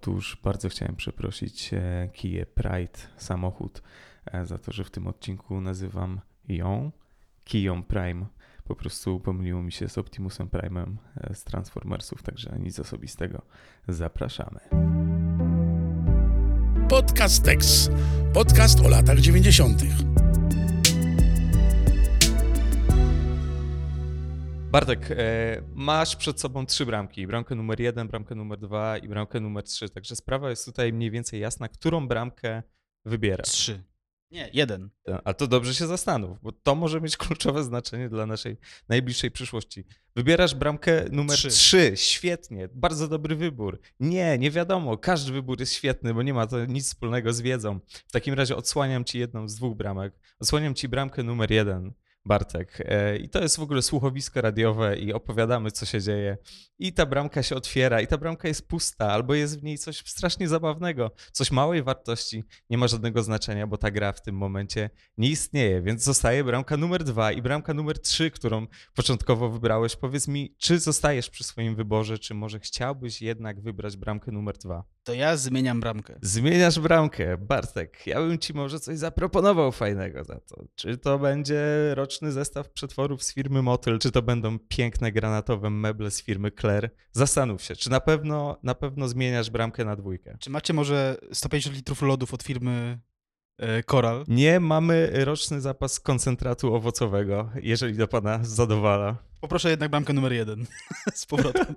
Otóż bardzo chciałem przeprosić e, Kia Pride samochód e, za to, że w tym odcinku nazywam ją Kiją Prime. Po prostu pomyliło mi się z Optimusem Prime'em e, z Transformersów, także nic osobistego. Zapraszamy. Podcast Tex. Podcast o latach 90. Bartek, e, masz przed sobą trzy bramki. Bramkę numer jeden, bramkę numer dwa i bramkę numer trzy. Także sprawa jest tutaj mniej więcej jasna, którą bramkę wybierasz. Trzy. Nie, jeden. A to dobrze się zastanów, bo to może mieć kluczowe znaczenie dla naszej najbliższej przyszłości. Wybierasz bramkę numer Trzy. 3. Świetnie, bardzo dobry wybór. Nie, nie wiadomo, każdy wybór jest świetny, bo nie ma to nic wspólnego z wiedzą. W takim razie odsłaniam ci jedną z dwóch bramek. Odsłaniam ci bramkę numer jeden. Bartek. E, I to jest w ogóle słuchowisko radiowe i opowiadamy, co się dzieje. I ta bramka się otwiera, i ta bramka jest pusta, albo jest w niej coś strasznie zabawnego, coś małej wartości, nie ma żadnego znaczenia, bo ta gra w tym momencie nie istnieje, więc zostaje bramka numer dwa i bramka numer trzy, którą początkowo wybrałeś. Powiedz mi, czy zostajesz przy swoim wyborze, czy może chciałbyś jednak wybrać bramkę numer dwa? To ja zmieniam bramkę. Zmieniasz bramkę, Bartek. Ja bym ci może coś zaproponował fajnego za to. Czy to będzie roczny zestaw przetworów z firmy Motyl, czy to będą piękne granatowe meble z firmy Claire? Zastanów się, czy na pewno, na pewno zmieniasz bramkę na dwójkę. Czy macie może 150 litrów lodów od firmy e, Coral? Nie mamy roczny zapas koncentratu owocowego, jeżeli to pana zadowala. Poproszę jednak bramkę numer jeden z powrotem.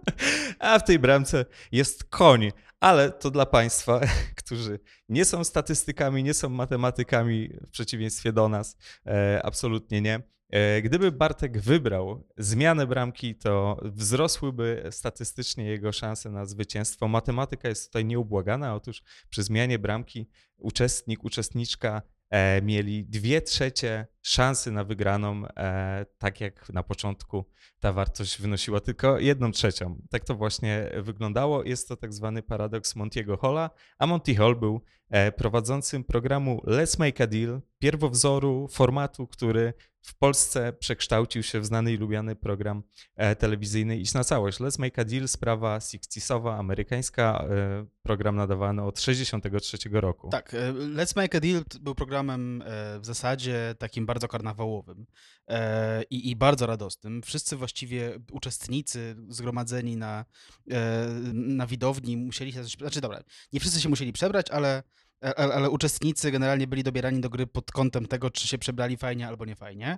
A w tej bramce jest koń, ale to dla Państwa, którzy nie są statystykami, nie są matematykami, w przeciwieństwie do nas, e, absolutnie nie. E, gdyby Bartek wybrał zmianę bramki, to wzrosłyby statystycznie jego szanse na zwycięstwo. Matematyka jest tutaj nieubłagana. Otóż przy zmianie bramki uczestnik, uczestniczka e, mieli dwie trzecie szansy na wygraną, e, tak jak na początku ta wartość wynosiła tylko jedną trzecią. Tak to właśnie wyglądało. Jest to tak zwany paradoks Montiego Halla, a Monty Hall był e, prowadzącym programu Let's Make a Deal, pierwowzoru formatu, który w Polsce przekształcił się w znany i lubiany program e, telewizyjny Iść na całość. Let's Make a Deal, sprawa 60sowa, amerykańska, e, program nadawany od 63 roku. Tak, e, Let's Make a Deal był programem e, w zasadzie takim bardzo karnawałowym e, i, i bardzo radosnym. Wszyscy właściwie uczestnicy zgromadzeni na, e, na widowni musieli się, znaczy dobra, nie wszyscy się musieli przebrać, ale ale, ale uczestnicy generalnie byli dobierani do gry pod kątem tego, czy się przebrali fajnie albo nie fajnie.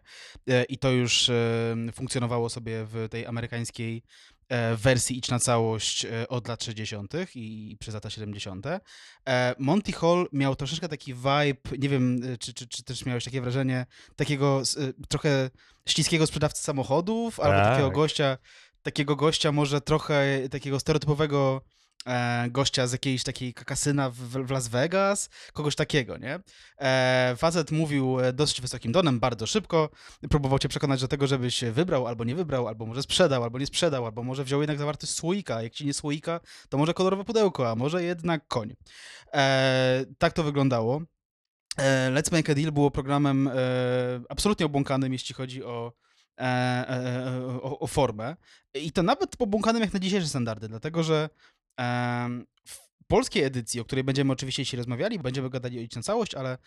E, I to już e, funkcjonowało sobie w tej amerykańskiej e, wersji Idź na całość e, od lat 60. i przez lata 70. E, Monty Hall miał troszeczkę taki vibe, nie wiem, e, czy, czy, czy też miałeś takie wrażenie, takiego e, trochę śliskiego sprzedawcy samochodów, albo takiego Tak. gościa, takiego gościa może trochę takiego stereotypowego e, gościa z jakiejś takiej kasyna w, w Las Vegas, kogoś takiego, nie? E, facet mówił e, dosyć wysokim tonem, bardzo szybko, próbował cię przekonać do tego, żebyś wybrał albo nie wybrał, albo może sprzedał, albo nie sprzedał, albo może wziął jednak zawartość słoika, jak ci nie słoika, to może kolorowe pudełko, a może jednak koń. E, tak to wyglądało. E, Let's Make a Deal było programem e, absolutnie obłąkanym, jeśli chodzi o, o, o formę. I to nawet pobłąkanym jak na dzisiejsze standardy, dlatego że w polskiej edycji, o której będziemy oczywiście dzisiaj rozmawiali, będziemy gadali o na całość, ale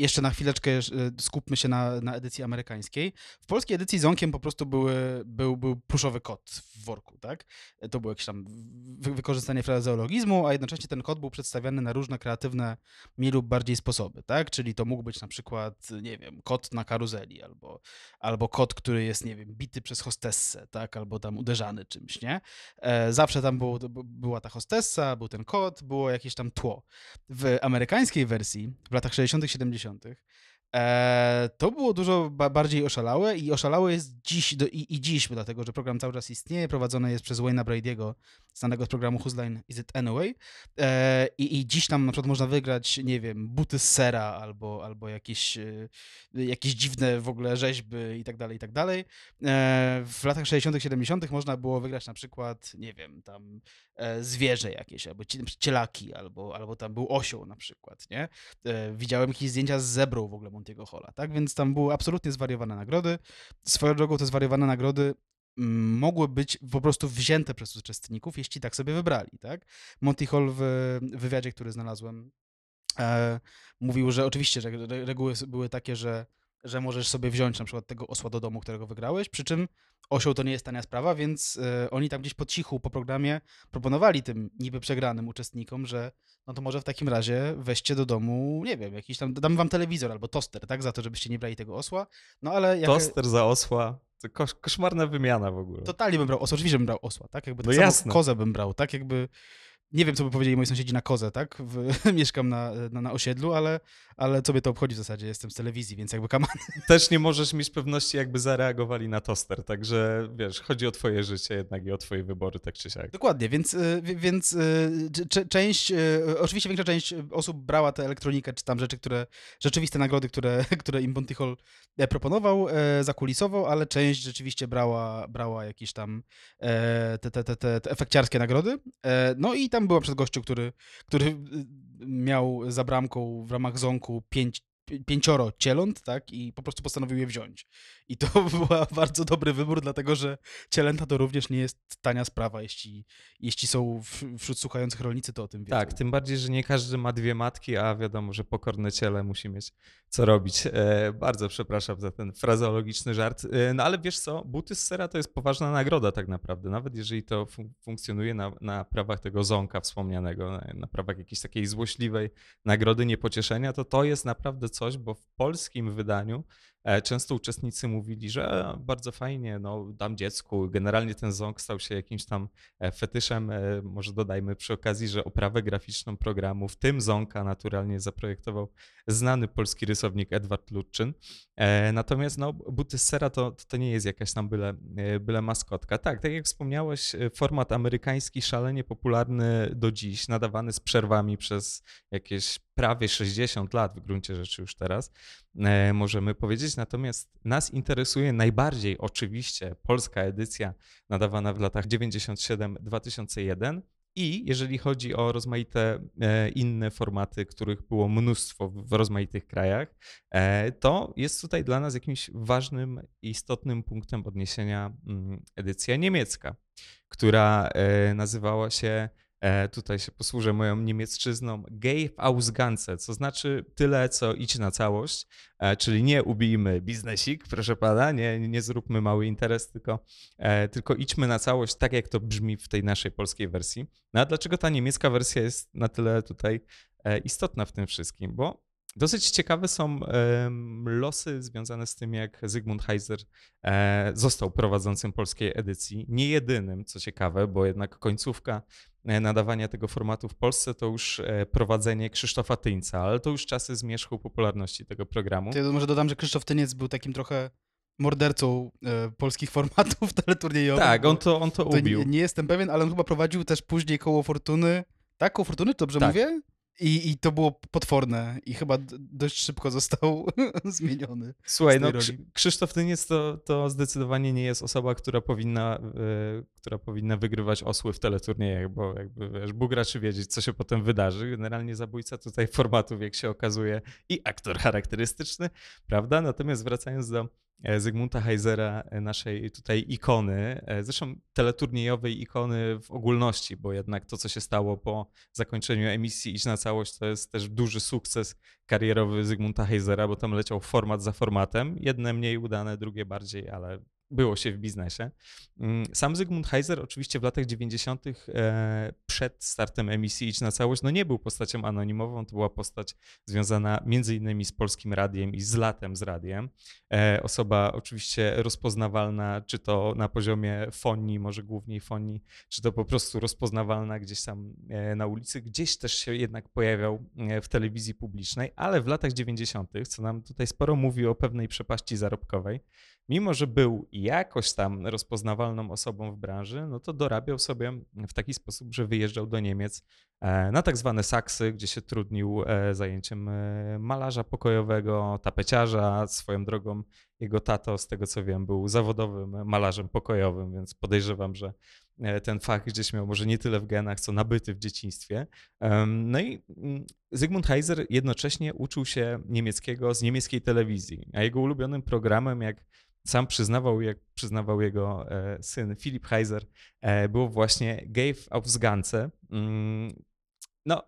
jeszcze na chwileczkę e, skupmy się na, na edycji amerykańskiej. W polskiej edycji ząkiem po prostu były, był, był pluszowy kot w worku, tak? To było jakieś tam wy, wykorzystanie frazeologizmu, a jednocześnie ten kot był przedstawiany na różne kreatywne mniej lub bardziej sposoby, tak? Czyli to mógł być na przykład, nie wiem, kot na karuzeli, albo, albo kot, który jest, nie wiem, bity przez hostessę, tak? Albo tam uderzany czymś, nie? E, zawsze tam było, była ta hostessa, był ten kot, było jakieś tam tło. W amerykańskiej wersji, w latach 60., 70., 90. E, to było dużo ba bardziej oszalałe i oszalałe jest dziś do, i, i dziś, dlatego że program cały czas istnieje, prowadzony jest przez Wayne'a Brady'ego, znanego z programu Whose Line Is It Anyway e, i, i dziś tam na przykład można wygrać, nie wiem, buty z sera albo, albo jakieś, e, jakieś dziwne w ogóle rzeźby i tak dalej, i tak dalej. E, w latach 60., 70. można było wygrać na przykład, nie wiem, tam e, zwierzę jakieś, albo cie- cielaki, albo, albo tam był osioł na przykład, nie? E, widziałem jakieś zdjęcia z zebrą w ogóle Montiego Holla, tak? Więc tam były absolutnie zwariowane nagrody. Swoją drogą te zwariowane nagrody mm, mogły być po prostu wzięte przez uczestników, jeśli tak sobie wybrali, tak? Monty Hall w wywiadzie, który znalazłem, e, mówił, że oczywiście, że re- reguły były takie, że, że możesz sobie wziąć na przykład tego osła do domu, którego wygrałeś, przy czym osioł to nie jest tania sprawa, więc e, oni tam gdzieś po cichu po programie proponowali tym niby przegranym uczestnikom, że no to może w takim razie weźcie do domu, nie wiem, jakiś tam, damy wam telewizor albo toster, tak, za to, żebyście nie brali tego osła, no ale jak... Toster za osła. To kosz, koszmarna wymiana w ogóle. Totalnie bym brał osła, oczywiście bym brał osła, tak? Jakby tak No samo jasne. kozę bym brał, tak? Jakby nie wiem, co by powiedzieli moi sąsiedzi na kozę, tak? W, mieszkam na, na, na osiedlu, ale, ale co mnie to obchodzi w zasadzie? Jestem z telewizji, więc jakby kaman. Też nie możesz mieć pewności, jakby zareagowali na toster. Także wiesz, chodzi o twoje życie jednak i o twoje wybory, tak czy siak. Dokładnie, więc, y, wi- więc y, część, y, oczywiście większa część osób brała tę elektronikę, czy tam rzeczy, które, rzeczywiste nagrody, które, które im Hall e, proponował, e, zakulisowo, ale część rzeczywiście brała, brała jakieś tam e, te, te, te, te, efekciarskie nagrody. No i tam była przed gościu, który, który y, miał za bramką w ramach zonku pięć, pi- pięcioro cieląt, tak, i po prostu postanowił je wziąć. I to był bardzo dobry wybór, dlatego że cielęta to również nie jest tania sprawa, jeśli, jeśli są wśród słuchających rolnicy, to o tym wiedzą. Tak, tym bardziej, że nie każdy ma dwie matki, a wiadomo, że pokorne ciele musi mieć co robić. E, bardzo przepraszam za ten frazeologiczny żart. E, no ale wiesz co, buty z sera to jest poważna nagroda tak naprawdę, nawet jeżeli to fun- funkcjonuje na, na prawach tego zonka wspomnianego, na, na prawach jakiejś takiej złośliwej nagrody niepocieszenia, to to jest naprawdę coś, bo w polskim wydaniu często uczestnicy mówili, że e, bardzo fajnie, no dam dziecku. Generalnie ten ząg stał się jakimś tam e, fetyszem. E, Może dodajmy przy okazji, że oprawę graficzną programu, w tym ząka naturalnie zaprojektował znany polski rysownik Edward Lutczyn. E, Natomiast no, buty z sera to, to nie jest jakaś tam byle, e, byle maskotka. Tak, tak jak wspomniałeś, e, format amerykański szalenie popularny do dziś, nadawany z przerwami przez jakieś prawie 60 lat w gruncie rzeczy już teraz, e, możemy powiedzieć. Natomiast nas interesuje najbardziej oczywiście polska edycja nadawana w latach 97-2001. I jeżeli chodzi o rozmaite e, inne formaty, których było mnóstwo w rozmaitych krajach, e, to jest tutaj dla nas jakimś ważnym, istotnym punktem odniesienia mm, edycja niemiecka, która e, nazywała się, e, tutaj się posłużę moją niemiecczyzną, Gave aus Ganze, co znaczy tyle, co idź na całość, e, czyli nie ubijmy biznesik, proszę pana, nie, nie zróbmy mały interes, tylko e, tylko idźmy na całość, tak jak to brzmi w tej naszej polskiej wersji. No a dlaczego ta niemiecka wersja jest na tyle tutaj e, istotna w tym wszystkim? Bo dosyć ciekawe są losy związane z tym, jak Zygmunt Heiser e, został prowadzącym polskiej edycji. Nie jedynym, co ciekawe, bo jednak końcówka e, nadawania tego formatu w Polsce to już e, prowadzenie Krzysztofa Tyńca, ale to już czasy zmierzchu popularności tego programu. To ja może dodam, że Krzysztof Tyniec był takim trochę mordercą e, polskich formatów teleturniejowych. Tak, on to, on to to ubił. nie, nie jestem pewien, ale on chyba prowadził też później koło Fortuny. Tak, koło Fortuny, dobrze Tak. mówię? I, I to było potworne i chyba dość szybko został zmieniony. Słuchaj, no, Krzy-. Krzysztof Tyniec to, to zdecydowanie nie jest osoba, która powinna, e, która powinna wygrywać osły w teleturniejach, bo jakby wiesz, Bóg raczy wiedzieć, co się potem wydarzy. Generalnie zabójca tutaj formatów, jak się okazuje, i aktor charakterystyczny, prawda? Natomiast wracając do Zygmunta Heisera, e, naszej tutaj ikony, e, zresztą teleturniejowej ikony w ogólności, bo jednak to, co się stało po zakończeniu emisji Idź na całość, to jest też duży sukces karierowy Zygmunta Heisera, bo tam leciał format za formatem. Jedne mniej udane, drugie bardziej, ale było się w biznesie. Mm, Sam Zygmunt Heiser oczywiście w latach 90. e, przed startem emisji Idź na całość, no nie był postacią anonimową, to była postać związana między innymi z Polskim Radiem i z latem z radiem. E, Osoba oczywiście rozpoznawalna, czy to na poziomie fonii, może główniej fonii, czy to po prostu rozpoznawalna gdzieś tam e, na ulicy, gdzieś też się jednak pojawiał w telewizji publicznej, ale w latach 90., co nam tutaj sporo mówi o pewnej przepaści zarobkowej, mimo że był jakoś tam rozpoznawalną osobą w branży, no to dorabiał sobie w taki sposób, że wyjeżdżał do Niemiec e, na tak zwane saksy, gdzie się trudnił e, zajęciem e, malarza pokojowego, tapeciarza. Swoją drogą jego tato, z tego co wiem, był zawodowym malarzem pokojowym, więc podejrzewam, że ten fach gdzieś miał może nie tyle w genach, co nabyty w dzieciństwie. No i mm, Zygmunt Heiser jednocześnie uczył się niemieckiego z niemieckiej telewizji, a jego ulubionym programem, jak sam przyznawał, jak przyznawał jego e, syn Filip Heiser, e, było właśnie Gave aufs Ganze. Mm, no,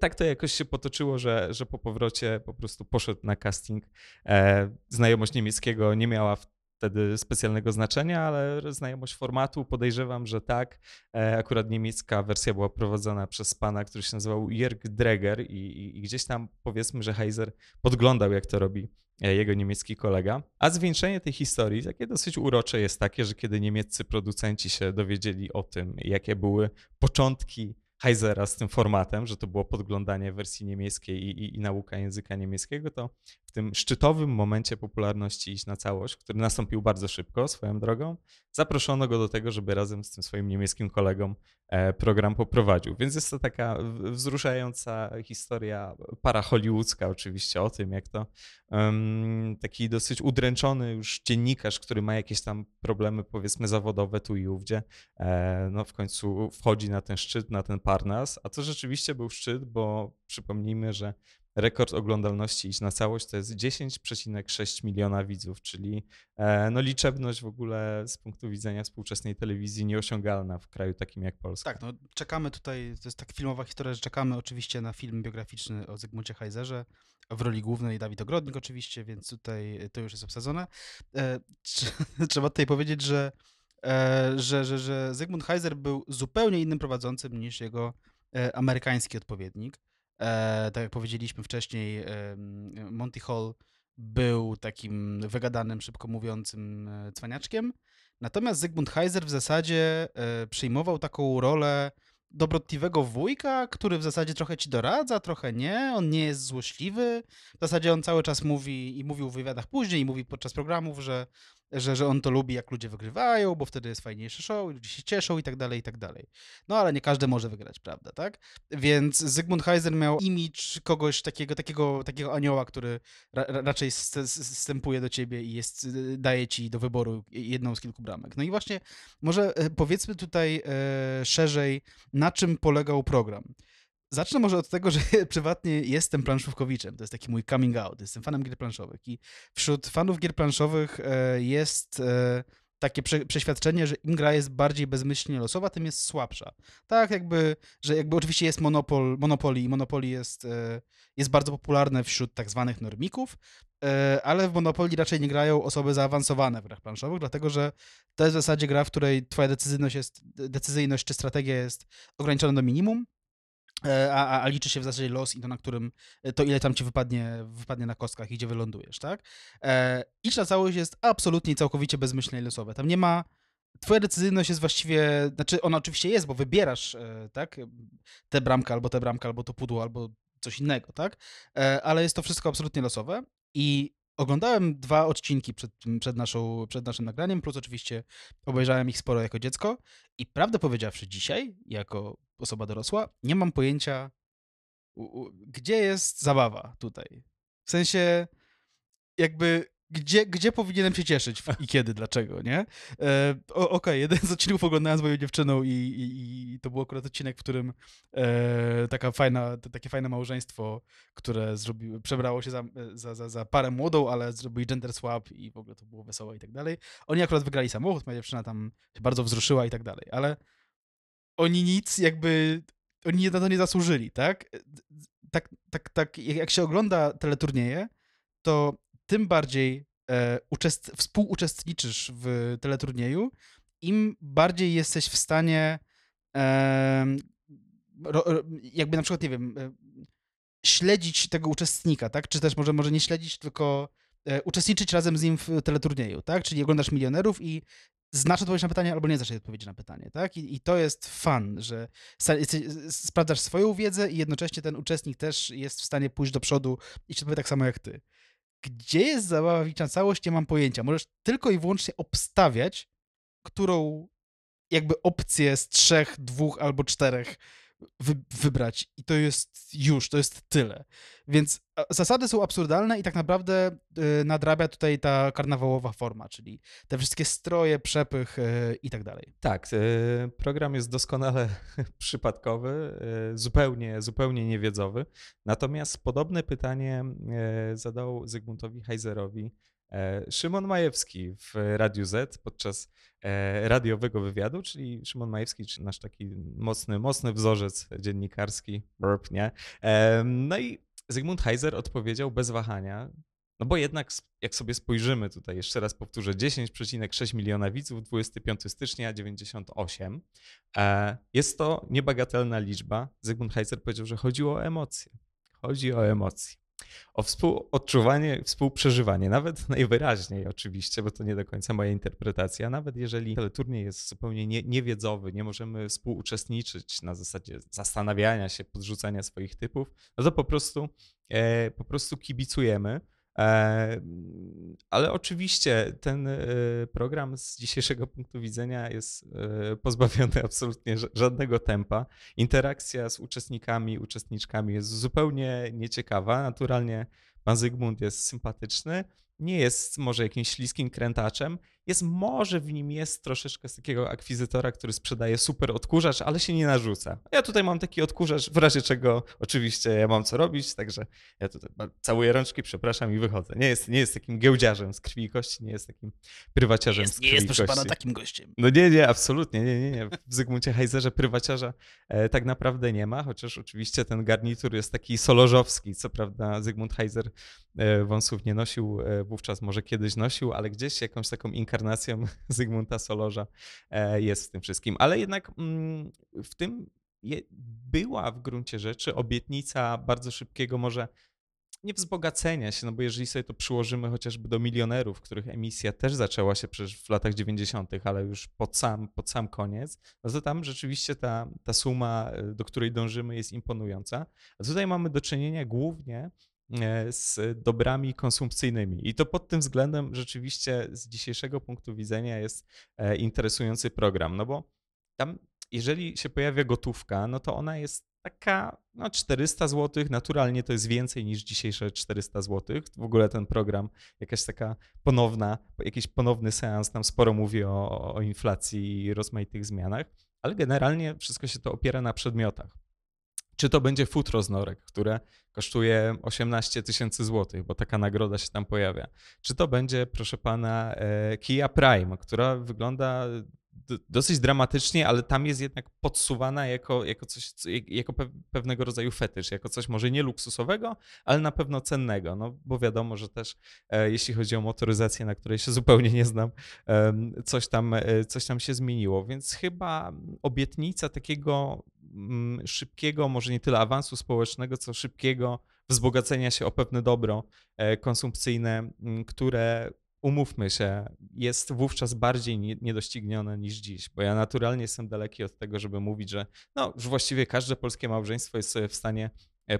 tak to jakoś się potoczyło, że, że po powrocie po prostu poszedł na casting. E, znajomość niemieckiego nie miała wtedy specjalnego znaczenia, ale znajomość formatu podejrzewam, że tak. E, akurat niemiecka wersja była prowadzona przez pana, który się nazywał Jörg Dreger i, i, i gdzieś tam powiedzmy, że Heiser podglądał, jak to robi e, jego niemiecki kolega. A zwieńczenie tej historii, takie dosyć urocze, jest takie, że kiedy niemieccy producenci się dowiedzieli o tym, jakie były początki Heisera z tym formatem, że to było podglądanie wersji niemieckiej i, i, i nauka języka niemieckiego, to tym szczytowym momencie popularności Iść na całość, który nastąpił bardzo szybko swoją drogą, zaproszono go do tego, żeby razem z tym swoim niemieckim kolegą e, program poprowadził. Więc jest to taka wzruszająca historia parahollywoodzka oczywiście o tym, jak to em, taki dosyć udręczony już dziennikarz, który ma jakieś tam problemy powiedzmy zawodowe tu i ówdzie, e, no w końcu wchodzi na ten szczyt, na ten Parnas, a to rzeczywiście był szczyt, bo przypomnijmy, że rekord oglądalności iść na całość to jest 10,6 miliona widzów, czyli e, no liczebność w ogóle z punktu widzenia współczesnej telewizji nieosiągalna w kraju takim jak Polska. Tak, no czekamy tutaj, to jest tak filmowa historia, że czekamy oczywiście na film biograficzny o Zygmuncie Heiserze, w roli głównej Dawid Ogrodnik oczywiście, więc tutaj to już jest obsadzone. E, trze- trzeba tutaj powiedzieć, że, e, że, że, że Zygmunt Heiser był zupełnie innym prowadzącym niż jego amerykański odpowiednik. E, tak jak powiedzieliśmy wcześniej, em, Monty Hall był takim wygadanym, szybko mówiącym e, cwaniaczkiem, Natomiast Zygmunt Heiser w zasadzie e, przyjmował taką rolę dobrotliwego wujka, który w zasadzie trochę ci doradza, trochę nie. On nie jest złośliwy. W zasadzie on cały czas mówi i mówił w wywiadach później, i mówi podczas programów, że, że, że on to lubi, jak ludzie wygrywają, bo wtedy jest fajniejszy show ludzie się cieszą i tak dalej, i tak dalej. No ale nie każdy może wygrać, prawda, tak? Więc Zygmunt Heiser miał imidż kogoś takiego, takiego, takiego anioła, który ra, ra- raczej st- st- wstępuje do ciebie i jest, y, daje ci do wyboru jedną z kilku bramek. No i właśnie może e, powiedzmy tutaj e, szerzej, na czym polegał program. Zacznę może od tego, że prywatnie jestem planszówkowiczem. To jest taki mój coming out. Jestem fanem gier planszowych i wśród fanów gier planszowych e, jest e, takie prze, przeświadczenie, że im gra jest bardziej bezmyślnie losowa, tym jest słabsza. Tak jakby, że jakby oczywiście jest monopol, Monopoly i Monopoly jest, e, jest bardzo popularne wśród tak zwanych normików, ale w Monopoly raczej nie grają osoby zaawansowane w grach planszowych, dlatego że to jest w zasadzie gra, w której twoja decyzyjność, jest, decyzyjność czy strategia jest ograniczona do minimum, a, a, a liczy się w zasadzie los i to, na którym, e, to ile tam ci wypadnie, wypadnie na kostkach i gdzie wylądujesz, tak? E, Idź na całość jest absolutnie i całkowicie bezmyślne i losowe. Tam nie ma, twoja decyzyjność jest właściwie, znaczy ona oczywiście jest, bo wybierasz, e, tak, tę bramkę, albo tę bramkę, albo to pudło, albo coś innego, tak? E, Ale jest to wszystko absolutnie losowe i oglądałem dwa odcinki przed, przed, naszą, przed naszym nagraniem, plus oczywiście obejrzałem ich sporo jako dziecko i prawdę powiedziawszy dzisiaj, jako osoba dorosła, nie mam pojęcia, u, u, gdzie jest zabawa tutaj. W sensie, jakby, gdzie, gdzie powinienem się cieszyć i kiedy, dlaczego, nie? E, Okej, jeden z odcinków oglądałem z moją dziewczyną i, i, i to był akurat odcinek, w którym e, taka fajna, takie fajne małżeństwo, które przebrało się za, za, za, za parę młodą, ale zrobili gender swap i w ogóle to było wesołe i tak dalej. Oni akurat wygrali samochód, moja dziewczyna tam się bardzo wzruszyła i tak dalej, ale oni nic jakby, oni na to nie zasłużyli, tak? Tak, tak, tak jak jak się ogląda teleturnieje, to tym bardziej e, uczest, współuczestniczysz w teleturnieju, im bardziej jesteś w stanie em, ro, jakby na przykład, nie wiem, e, śledzić tego uczestnika, tak? Czy też może, może nie śledzić, tylko e, uczestniczyć razem z nim w teleturnieju, tak? Czyli oglądasz milionerów i znasz odpowiedź na pytanie albo nie znasz odpowiedzi na pytanie, tak? I, i to jest fan, że sprawdzasz swoją wiedzę i jednocześnie ten uczestnik też jest w stanie pójść do przodu i odpowie tak samo jak ty. Gdzie jest zabawa w na całość, nie mam pojęcia. Możesz tylko i wyłącznie obstawiać, którą jakby opcję z trzech, dwóch albo czterech wy, wybrać i to jest już, to jest tyle. Więc zasady są absurdalne i tak naprawdę y, nadrabia tutaj ta karnawałowa forma, czyli te wszystkie stroje, przepych y, i tak dalej. Tak, e, program jest doskonale przypadkowy, e, zupełnie, zupełnie niewiedzowy. Natomiast podobne pytanie e, zadał Zygmuntowi Heiserowi Szymon Majewski w Radiu Z podczas e, radiowego wywiadu, czyli Szymon Majewski, czyli nasz taki mocny, mocny wzorzec dziennikarski, burp, nie? E, No i Zygmunt Heiser odpowiedział bez wahania, no bo jednak jak sobie spojrzymy tutaj, jeszcze raz powtórzę, 10,6 miliona widzów, 25 stycznia 98. E, Jest to niebagatelna liczba. Zygmunt Heiser powiedział, że chodzi o emocje. Chodzi o emocje. O współodczuwanie, współprzeżywanie, nawet najwyraźniej oczywiście, bo to nie do końca moja interpretacja, nawet jeżeli teleturniej jest zupełnie nie, niewiedzowy, nie możemy współuczestniczyć na zasadzie zastanawiania się, podrzucania swoich typów, no to po prostu, e, po prostu kibicujemy. Ale oczywiście ten e, program z dzisiejszego punktu widzenia jest e, pozbawiony absolutnie ża- żadnego tempa. Interakcja z uczestnikami, uczestniczkami jest zupełnie nieciekawa. Naturalnie pan Zygmunt jest sympatyczny, nie jest może jakimś śliskim krętaczem. Jest może w nim jest troszeczkę z takiego akwizytora, który sprzedaje super odkurzacz, ale się nie narzuca. Ja tutaj mam taki odkurzacz, w razie czego oczywiście ja mam co robić, także ja tutaj całuję rączki, przepraszam i wychodzę. Nie jest, nie jest takim giełdziarzem z krwi i kości, nie jest takim prywaciarzem z Jest, krwi nie jest, proszę pana, takim gościem. No nie, nie, absolutnie, nie, nie, nie. W Zygmuncie Heiserze prywaciarza e, tak naprawdę nie ma, chociaż oczywiście ten garnitur jest taki solożowski. Co prawda Zygmunt Heiser e, wąsów nie nosił, e, wówczas może kiedyś nosił, ale gdzieś jakąś taką inkarnacją Zygmunta Solorza e, jest w tym wszystkim. Ale jednak mm, w tym była w gruncie rzeczy obietnica bardzo szybkiego może nie wzbogacenia się, no bo jeżeli sobie to przyłożymy chociażby do milionerów, których emisja też zaczęła się przecież w latach 90., ale już pod sam, pod sam koniec, no to tam rzeczywiście ta, ta suma, do której dążymy, jest imponująca. A tutaj mamy do czynienia głównie z dobrami konsumpcyjnymi. I to pod tym względem rzeczywiście z dzisiejszego punktu widzenia jest e, interesujący program, no bo tam jeżeli się pojawia gotówka, no to ona jest taka no 400 zł, naturalnie to jest więcej niż dzisiejsze 400 zł. W ogóle ten program, jakaś taka ponowna, jakiś ponowny seans nam sporo mówi o, o inflacji i rozmaitych zmianach, ale generalnie wszystko się to opiera na przedmiotach. Czy to będzie futro z norek, które kosztuje 18 tysięcy złotych, bo taka nagroda się tam pojawia. Czy to będzie, proszę pana, e, Kia Prime, która wygląda dosyć dramatycznie, ale tam jest jednak podsuwana jako, jako coś, co- jako pe- pewnego rodzaju fetysz, jako coś może nie luksusowego, ale na pewno cennego, no bo wiadomo, że też e, jeśli chodzi o motoryzację, na której się zupełnie nie znam, em, coś tam, e, coś tam się zmieniło, więc chyba obietnica takiego mm, szybkiego, może nie tyle awansu społecznego, co szybkiego wzbogacenia się o pewne dobro e, konsumpcyjne, m, które umówmy się, jest wówczas bardziej nie- niedoścignione niż dziś, bo ja naturalnie jestem daleki od tego, żeby mówić, że no, już właściwie każde polskie małżeństwo jest sobie w stanie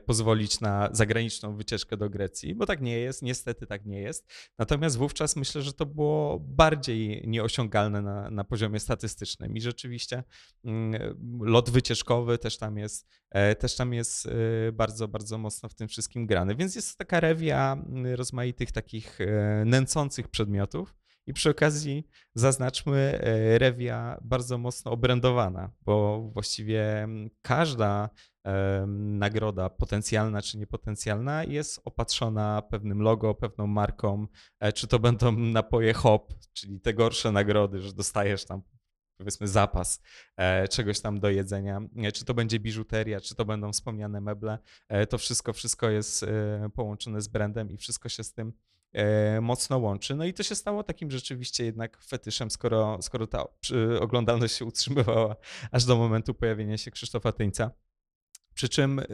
pozwolić na zagraniczną wycieczkę do Grecji, bo tak nie jest, niestety tak nie jest. Natomiast wówczas myślę, że to było bardziej nieosiągalne na, na poziomie statystycznym i rzeczywiście mm, lot wycieczkowy też tam jest, e, też tam jest e, bardzo, bardzo mocno w tym wszystkim grany. Więc jest taka rewia mm, rozmaitych takich e, nęcących przedmiotów. I przy okazji zaznaczmy e, rewia bardzo mocno obrędowana, bo właściwie mm, każda nagroda, potencjalna czy niepotencjalna, jest opatrzona pewnym logo, pewną marką. E, Czy to będą napoje hop, czyli te gorsze nagrody, że dostajesz tam powiedzmy zapas e, czegoś tam do jedzenia, e, czy to będzie biżuteria, czy to będą wspomniane meble, to wszystko, wszystko jest połączone z brandem i wszystko się z tym mocno łączy. No i to się stało takim rzeczywiście jednak fetyszem, skoro, skoro ta oglądalność się utrzymywała aż do momentu pojawienia się Krzysztofa Tyńca. Przy czym, y,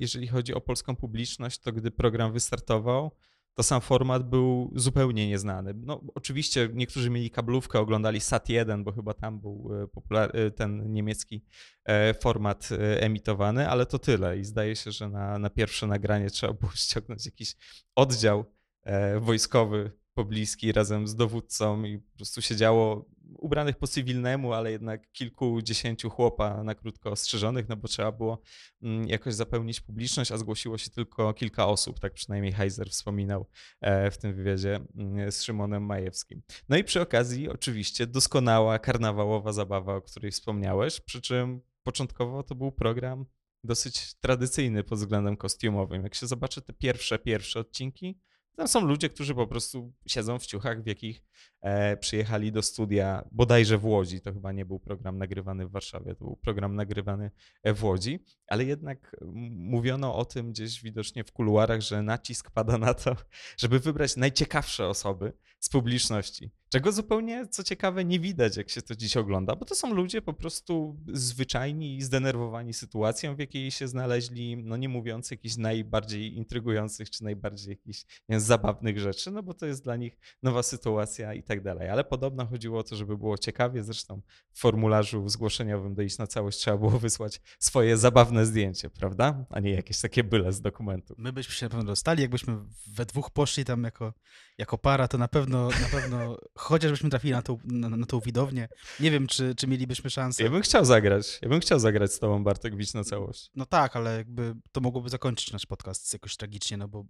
jeżeli chodzi o polską publiczność, to gdy program wystartował, to sam format był zupełnie nieznany. No, oczywiście niektórzy mieli kablówkę, oglądali SAT1, bo chyba tam był popular- y, ten niemiecki e, format e, emitowany, ale to tyle. I zdaje się, że na, na pierwsze nagranie trzeba było ściągnąć jakiś oddział e, wojskowy pobliski razem z dowódcą i po prostu siedziało ubranych po cywilnemu, ale jednak kilkudziesięciu chłopa na krótko ostrzeżonych, no bo trzeba było mm, jakoś zapełnić publiczność, a zgłosiło się tylko kilka osób, tak przynajmniej Heiser wspominał e, w tym wywiadzie mm, z Szymonem Majewskim. No i przy okazji oczywiście doskonała karnawałowa zabawa, o której wspomniałeś, przy czym początkowo to był program dosyć tradycyjny pod względem kostiumowym. Jak się zobaczy te pierwsze, pierwsze odcinki, Tam są ludzie, którzy po prostu siedzą w ciuchach, w jakich e, przyjechali do studia bodajże w Łodzi. To chyba nie był program nagrywany w Warszawie, to był program nagrywany e, w Łodzi, ale jednak mówiono o tym gdzieś widocznie w kuluarach, że nacisk pada na to, żeby wybrać najciekawsze osoby z publiczności. Czego zupełnie, co ciekawe, nie widać, jak się to dziś ogląda, bo to są ludzie po prostu zwyczajni i zdenerwowani sytuacją, w jakiej się znaleźli, no nie mówiąc jakichś najbardziej intrygujących czy najbardziej jakichś zabawnych rzeczy, no bo to jest dla nich nowa sytuacja i tak dalej. Ale podobno chodziło o to, żeby było ciekawie, zresztą w formularzu zgłoszeniowym do na całość trzeba było wysłać swoje zabawne zdjęcie, prawda? A nie jakieś takie byle z dokumentu. My byśmy się na pewno dostali, jakbyśmy we dwóch poszli tam jako, jako para, to na pewno, na pewno chociażbyśmy trafili na tą, na, na tą widownię. Nie wiem, czy, czy mielibyśmy szansę. Ja bym chciał zagrać, ja bym chciał zagrać z tobą, Bartek, bić na całość. No tak, ale jakby to mogłoby zakończyć nasz podcast jakoś tragicznie, no bo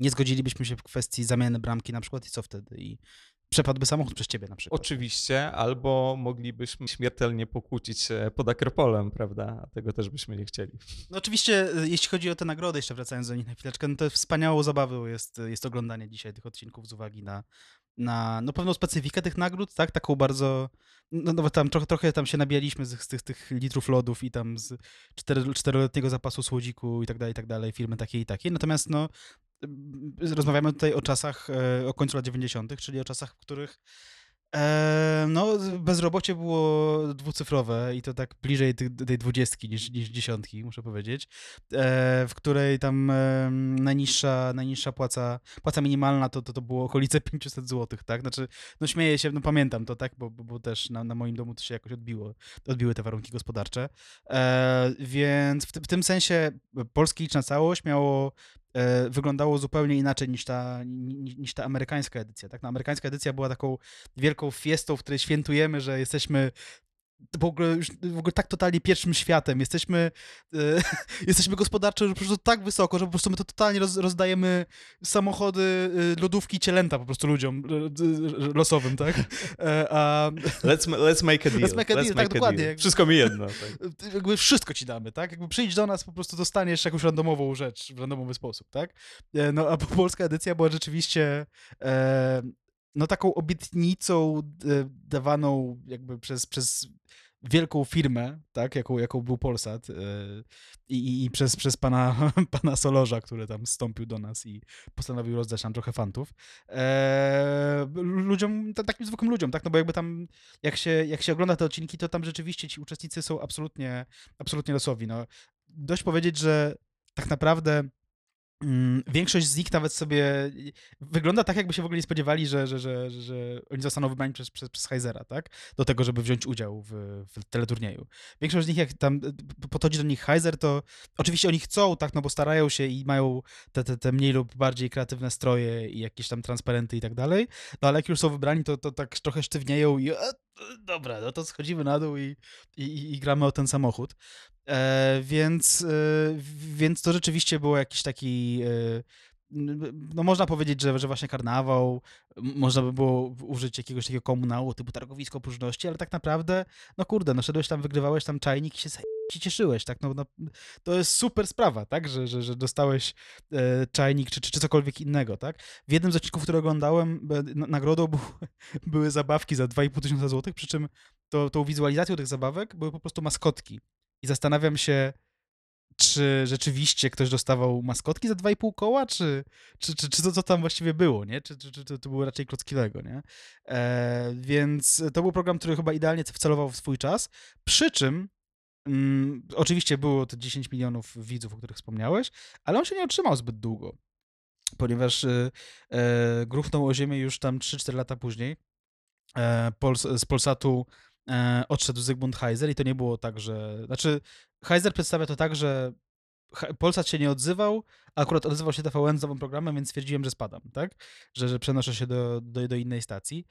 nie zgodzilibyśmy się w kwestii zamiany bramki na przykład i co wtedy? I przepadłby samochód przez ciebie na przykład. Oczywiście, albo moglibyśmy śmiertelnie pokłócić się pod Akropolem, prawda? A tego też byśmy nie chcieli. No oczywiście, y, jeśli chodzi o te nagrody, jeszcze wracając do nich na chwileczkę, no to wspaniałą zabawą jest, jest oglądanie dzisiaj tych odcinków z uwagi na, na no, pewną specyfikę tych nagród, tak? Taką bardzo, no, no tam trochę, trochę tam się nabijaliśmy z, z tych, tych litrów lodów i tam z czteroletniego zapasu słodziku i tak dalej, i tak dalej, firmy takiej i takiej. Natomiast no, y, rozmawiamy tutaj o czasach, e, o końcu lat 90., czyli o czasach, w których E, no, bezrobocie było dwucyfrowe i to tak bliżej tej dwudziestki niż, niż dziesiątki, muszę powiedzieć, e, w której tam najniższa, najniższa płaca, płaca minimalna to, to, to było okolice 500 zł, tak? Znaczy, no śmieję się, no pamiętam to, tak? Bo, bo, też na, na moim domu to się jakoś odbiło, odbiły te warunki gospodarcze. Więc w, w tym sensie polski licz na całość miało wyglądało zupełnie inaczej niż ta, ni- niż ta amerykańska edycja. Tak? No, amerykańska edycja była taką wielką fiestą, w której świętujemy, że jesteśmy w ogóle, już, w ogóle tak totalnie pierwszym światem. Jesteśmy, e, jesteśmy gospodarczo po prostu tak wysoko, że po prostu my to totalnie roz, rozdajemy samochody, e, lodówki, cielęta po prostu ludziom losowym, tak? E, a Let's, let's make a deal. Let's make a deal, tak, dokładnie. Wszystko mi jedno. Tak. jakby wszystko ci damy, tak? Jakby przyjdź do nas, po prostu dostaniesz jakąś randomową rzecz w randomowy sposób, tak? No a polska edycja była rzeczywiście e, no taką obietnicą e, dawaną jakby przez, przez wielką firmę, tak? Jaką, jaką był Polsat e, i, i, przez, przez pana, pana Solorza, który tam wstąpił do nas i postanowił rozdać nam trochę fantów. E, ludziom, ta- takim zwykłym ludziom, tak? No bo jakby tam jak się, jak się ogląda te odcinki, to tam rzeczywiście ci uczestnicy są absolutnie, absolutnie losowi. No, dość powiedzieć, że tak naprawdę większość z nich nawet sobie wygląda tak, jakby się w ogóle nie spodziewali, że, że, że, że, oni zostaną wybrani przez, przez, przez Heizera, tak? Do tego, żeby wziąć udział w, w teleturnieju. Większość z nich, jak tam podchodzi do nich Heizer, to oczywiście oni chcą, tak, no bo starają się i mają te, te, te mniej lub bardziej kreatywne stroje i jakieś tam transparenty i tak dalej, no ale jak już są wybrani, to, to tak trochę sztywnieją i e, dobra, no to schodzimy na dół i, i, i- gramy o ten samochód. E, więc, e, więc to rzeczywiście było jakiś taki. E, no można powiedzieć, że, że właśnie karnawał, można by było użyć jakiegoś takiego komunału typu targowisko próżności, ale tak naprawdę, no kurde, no szedłeś tam, wygrywałeś tam czajnik i się, się cieszyłeś, tak, no, no to jest super sprawa, tak, że, że, że dostałeś e, czajnik czy, czy, czy cokolwiek innego, tak. W jednym z odcinków, który oglądałem, na- nagrodą był, były zabawki za 2,5 tysiąca złotych, przy czym to, tą wizualizacją tych zabawek były po prostu maskotki. I zastanawiam się, czy rzeczywiście ktoś dostawał maskotki za 2,5 koła, czy, czy, czy, czy to co tam właściwie było, nie? Czy, czy, czy to, to było raczej klocki Lego, nie? E, więc to był program, który chyba idealnie wcelował w swój czas, przy czym mm, oczywiście było te 10 milionów widzów, o których wspomniałeś, ale on się nie otrzymał zbyt długo, ponieważ e, e, gruchnął o ziemię już tam 3-4 lata później. E, Pols z Polsatu e, odszedł Zygmunt Heiser i to nie było tak, że... Znaczy, Heiser przedstawia to tak, że Polsat się nie odzywał, a akurat odzywał się TVN z nowym programem, więc stwierdziłem, że spadam, tak? Że, że przenoszę się do, do, do innej stacji.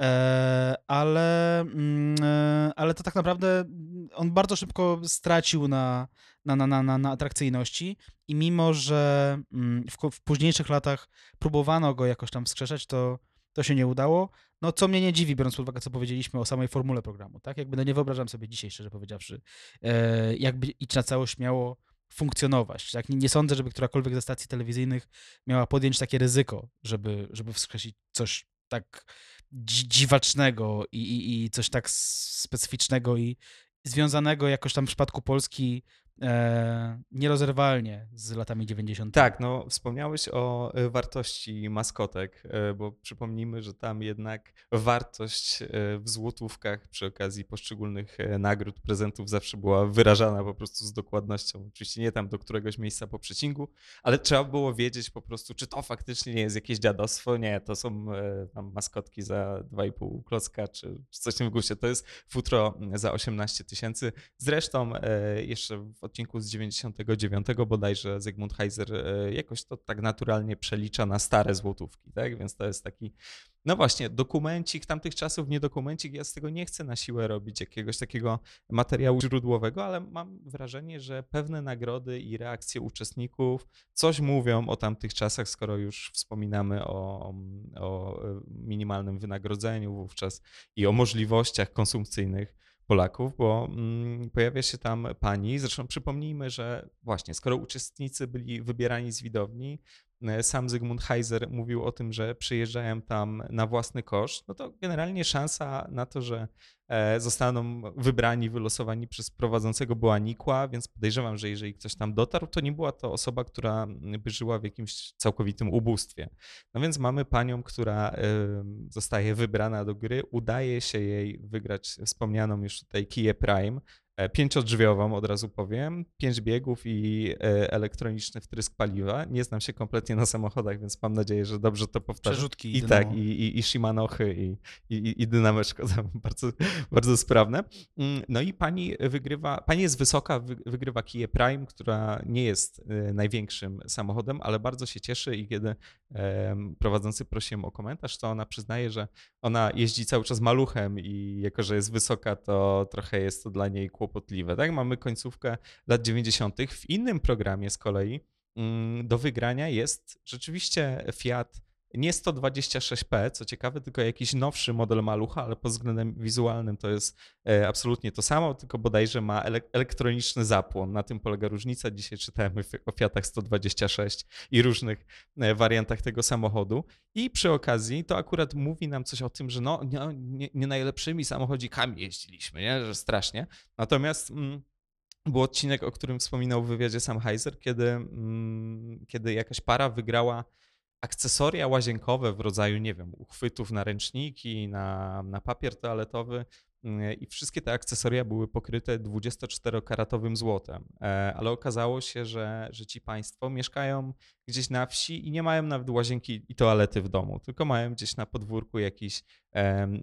E, ale, mm, e, ale to tak naprawdę mm, on bardzo szybko stracił na, na, na, na, na, atrakcyjności i mimo, że mm, w, w późniejszych latach próbowano go jakoś tam wskrzeszać, to, to się nie udało. No, co mnie nie dziwi, biorąc pod uwagę, co powiedzieliśmy o samej formule programu, tak? Jakby no nie wyobrażam sobie dzisiaj, szczerze powiedziawszy, e, jakby iść na całość miało funkcjonować. Tak? Nie, nie sądzę, żeby którakolwiek ze stacji telewizyjnych miała podjąć takie ryzyko, żeby, żeby wskrzesić coś tak dziwacznego i, i, i coś tak specyficznego i związanego jakoś tam w przypadku Polski e, nierozerwalnie z latami 90. Tak, no wspomniałeś o e, wartości maskotek, e, bo przypomnijmy, że tam jednak wartość e, w złotówkach przy okazji poszczególnych nagród, prezentów zawsze była wyrażana po prostu z dokładnością. Oczywiście nie tam do któregoś miejsca po przecingu, ale trzeba było wiedzieć po prostu, czy to faktycznie nie jest jakieś dziadostwo. Nie, to są tam maskotki za 2,5 klocka, czy, czy coś w tym guście. To jest futro za 18 tysięcy. Zresztą jeszcze w odcinku z 99 bodajże Zygmunt Heiser e, jakoś to tak naturalnie przelicza na stare złotówki, tak? Więc to jest taki, no właśnie, dokumencik tamtych czasów, nie dokumencik. Ja z tego nie chcę na siłę robić jakiegoś takiego materiału źródłowego, ale mam wrażenie, że pewne nagrody i reakcje uczestników coś mówią o tamtych czasach, skoro już wspominamy o, o minimalnym wynagrodzeniu wówczas i o możliwościach konsumpcyjnych Polaków, bo mm, pojawia się tam pani. Zresztą przypomnijmy, że właśnie, skoro uczestnicy byli wybierani z widowni, e, sam Zygmunt Heiser mówił o tym, że przyjeżdżają tam na własny koszt, no to generalnie szansa na to, że zostaną wybrani, wylosowani przez prowadzącego była nikła, więc podejrzewam, że jeżeli ktoś tam dotarł, to nie była to osoba, która mm, by żyła w jakimś całkowitym ubóstwie. No więc mamy panią, która e, zostaje wybrana do gry, udaje się jej wygrać wspomnianą już tutaj Kia Prime, e, pięciodrzwiową od razu powiem, pięć biegów i e, elektroniczny wtrysk paliwa. Nie znam się kompletnie na samochodach, więc mam nadzieję, że dobrze to powtarzam. Przerzutki I tak, i, i, i Shimanochy, i, i, i dynameczko bardzo, bardzo sprawne. Mm, No i pani wygrywa, pani jest wysoka, wy- wygrywa Kia Prime, która nie jest e, największym samochodem, ale bardzo się cieszy i kiedy prowadzący prosi ją o komentarz, to ona przyznaje, że ona jeździ cały czas maluchem i jako, że jest wysoka, to trochę jest to dla niej kłopotliwe. Tak, mamy końcówkę lat 90. W innym programie z kolei mm, do wygrania jest rzeczywiście Fiat nie 126P, co ciekawe, tylko jakiś nowszy model malucha, ale pod względem wizualnym to jest e, absolutnie to samo, tylko bodajże ma ele- elektroniczny zapłon. Na tym polega różnica. Dzisiaj czytałem o Fi- o Fiatach 126 i różnych e, wariantach tego samochodu. I przy okazji to akurat mówi nam coś o tym, że no, nie, nie, nie najlepszymi samochodzikami jeździliśmy, nie? że strasznie. Natomiast mm, był odcinek, o którym wspominał w wywiadzie sam Heiser, kiedy, mm, kiedy jakaś para wygrała akcesoria łazienkowe w rodzaju, nie wiem, uchwytów na ręczniki, na, na papier toaletowy i wszystkie te akcesoria były pokryte 24-karatowym złotem. E, Ale okazało się, że, że ci państwo mieszkają gdzieś na wsi i nie mają nawet łazienki i toalety w domu, tylko mają gdzieś na podwórku jakiś,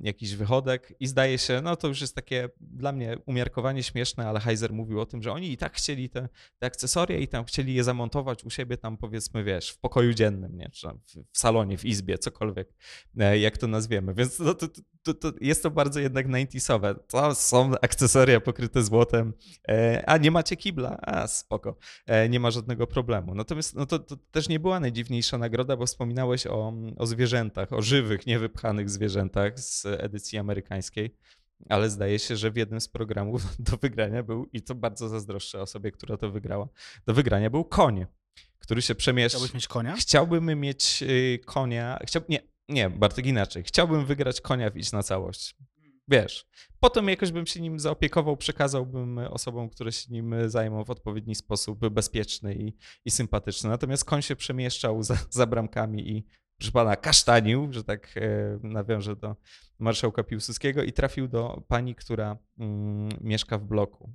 jakiś wychodek i zdaje się, no to już jest takie dla mnie umiarkowanie śmieszne, ale Heiser mówił o tym, że oni i tak chcieli te, te akcesoria i tam chcieli je zamontować u siebie tam powiedzmy, wiesz, w pokoju dziennym, nie? czy w, salonie, w izbie, cokolwiek, e, jak to nazwiemy. Więc to, to, to, to jest to bardzo jednak 90sowe. To są akcesoria pokryte złotem, e, a nie macie kibla, a spoko, e, nie ma żadnego problemu. Natomiast no to, to też nie była najdziwniejsza nagroda, bo wspominałeś o, o zwierzętach, o żywych, niewypchanych zwierzętach z edycji amerykańskiej. Ale zdaje się, że w jednym z programów do wygrania był, i to bardzo zazdroszczę osobie, która to wygrała, do wygrania był koń, który się przemieszcza. Chciałbyś mieć konia? Chciałbym mieć y, konia. Chciał, nie, nie, Bartek inaczej. Chciałbym wygrać konia w Idź na całość. Wiesz, potem jakoś bym się nim zaopiekował, przekazałbym osobom, które się nim zajmą w odpowiedni sposób, bezpieczny i, i sympatyczny. Natomiast koń się przemieszczał za, za bramkami i proszę pana kasztanił, że tak e, nawiążę do marszałka Piłsudskiego i trafił do pani, która mm, mieszka w bloku.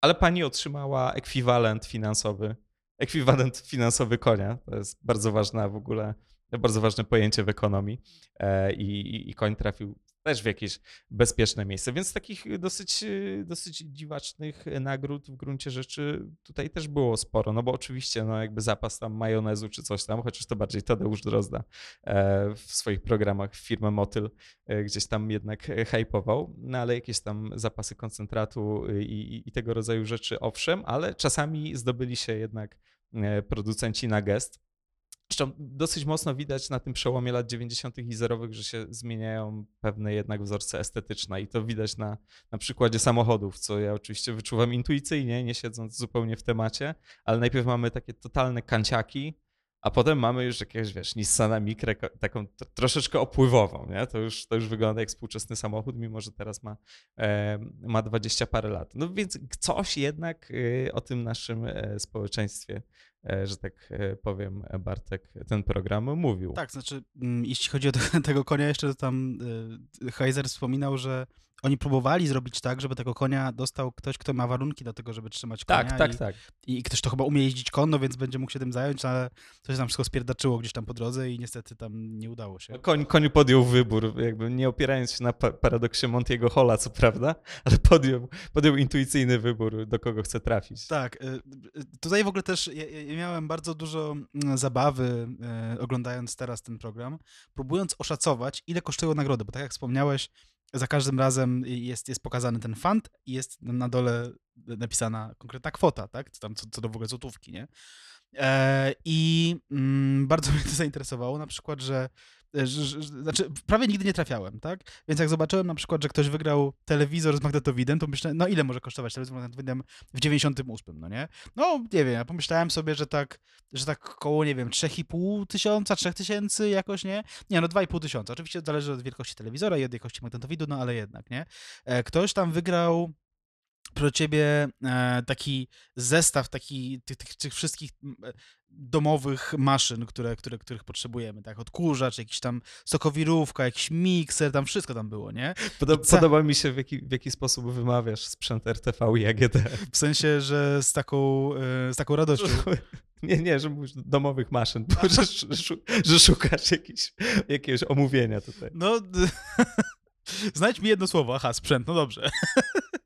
Ale pani otrzymała ekwiwalent finansowy, ekwiwalent finansowy konia. To jest bardzo ważna w ogóle, bardzo ważne pojęcie w ekonomii. E, i- I koń trafił też w jakieś bezpieczne miejsce. Więc takich dosyć, e, dosyć dziwacznych nagród w gruncie rzeczy tutaj też było sporo. No bo oczywiście, no jakby zapas tam majonezu czy coś tam, chociaż to bardziej Tadeusz Drozda e, w swoich programach firmę Motyl e, gdzieś tam jednak e, hypował, no ale jakieś tam zapasy koncentratu i, i, i tego rodzaju rzeczy owszem, ale czasami zdobyli się jednak producenci na gest. Zresztą dosyć mocno widać na tym przełomie lat 90. i zerowych, że się zmieniają pewne jednak wzorce estetyczne i to widać na, na przykładzie samochodów, co ja oczywiście wyczuwam intuicyjnie, nie siedząc zupełnie w temacie, ale najpierw mamy takie totalne kanciaki, a potem mamy już jakiegoś, wiesz, Nissana Micrę, ko- taką troszeczkę opływową, nie? To już, to już wygląda jak współczesny samochód, mimo że teraz ma, e, ma 20 parę lat. No więc coś jednak e, o tym naszym e, społeczeństwie, że tak e, powiem, Bartek ten program mówił. Tak, znaczy, mm, jeśli chodzi o te, tego konia, jeszcze tam y, Heiser wspominał, że oni próbowali zrobić tak, żeby tego konia dostał ktoś, kto ma warunki do tego, żeby trzymać konia. tak, tak, i, tak. I ktoś to chyba umie jeździć konno, więc będzie mógł się tym zająć, ale to się tam wszystko spierdaczyło gdzieś tam po drodze i niestety tam nie udało się. No, Koń, koń podjął wybór, jakby nie opierając się na pa- paradoksie Montiego Hola, co prawda, ale podjął, podjął intuicyjny wybór, do kogo chce trafić. Tak, y, y, tutaj w ogóle też ja, ja miałem bardzo dużo mm, zabawy y, oglądając teraz ten program, próbując oszacować, ile kosztują nagrody, bo tak jak wspomniałeś, za każdym razem jest, jest pokazany ten fund i jest na dole napisana konkretna kwota, tak? Co tam co, co do w ogóle złotówki, nie? E, I mm, bardzo mnie to zainteresowało, na przykład, że, że znaczy prawie nigdy nie trafiałem, tak? Więc jak zobaczyłem na przykład, że ktoś wygrał telewizor z magnetowidem, to myślę, no ile może kosztować telewizor z magnetowidem w 98, no nie? No nie wiem, ja pomyślałem sobie, że tak, że tak koło, nie wiem, 3,5 tysiąca, 3 tysięcy jakoś, nie? Nie, no 2,5 tysiąca. Oczywiście zależy od wielkości telewizora i od jakości magnetowidu, no ale jednak, nie? E, Ktoś tam wygrał pro ciebie e, taki zestaw taki, tych, tych, tych wszystkich e, domowych maszyn, które, które, których potrzebujemy, tak? Odkurzacz, jakiś tam sokowirówka, jakiś mikser, tam wszystko tam było, nie? Podo- I ca- Podoba mi się, w jaki, w jaki sposób wymawiasz sprzęt RTV i AGD. W sensie, że z taką, e, z taką radością. Nie, nie, że mówisz domowych maszyn, że, że, szu- że szukasz jakiś, jakiegoś omówienia tutaj. No, znajdź mi jedno słowo, aha, sprzęt, no dobrze.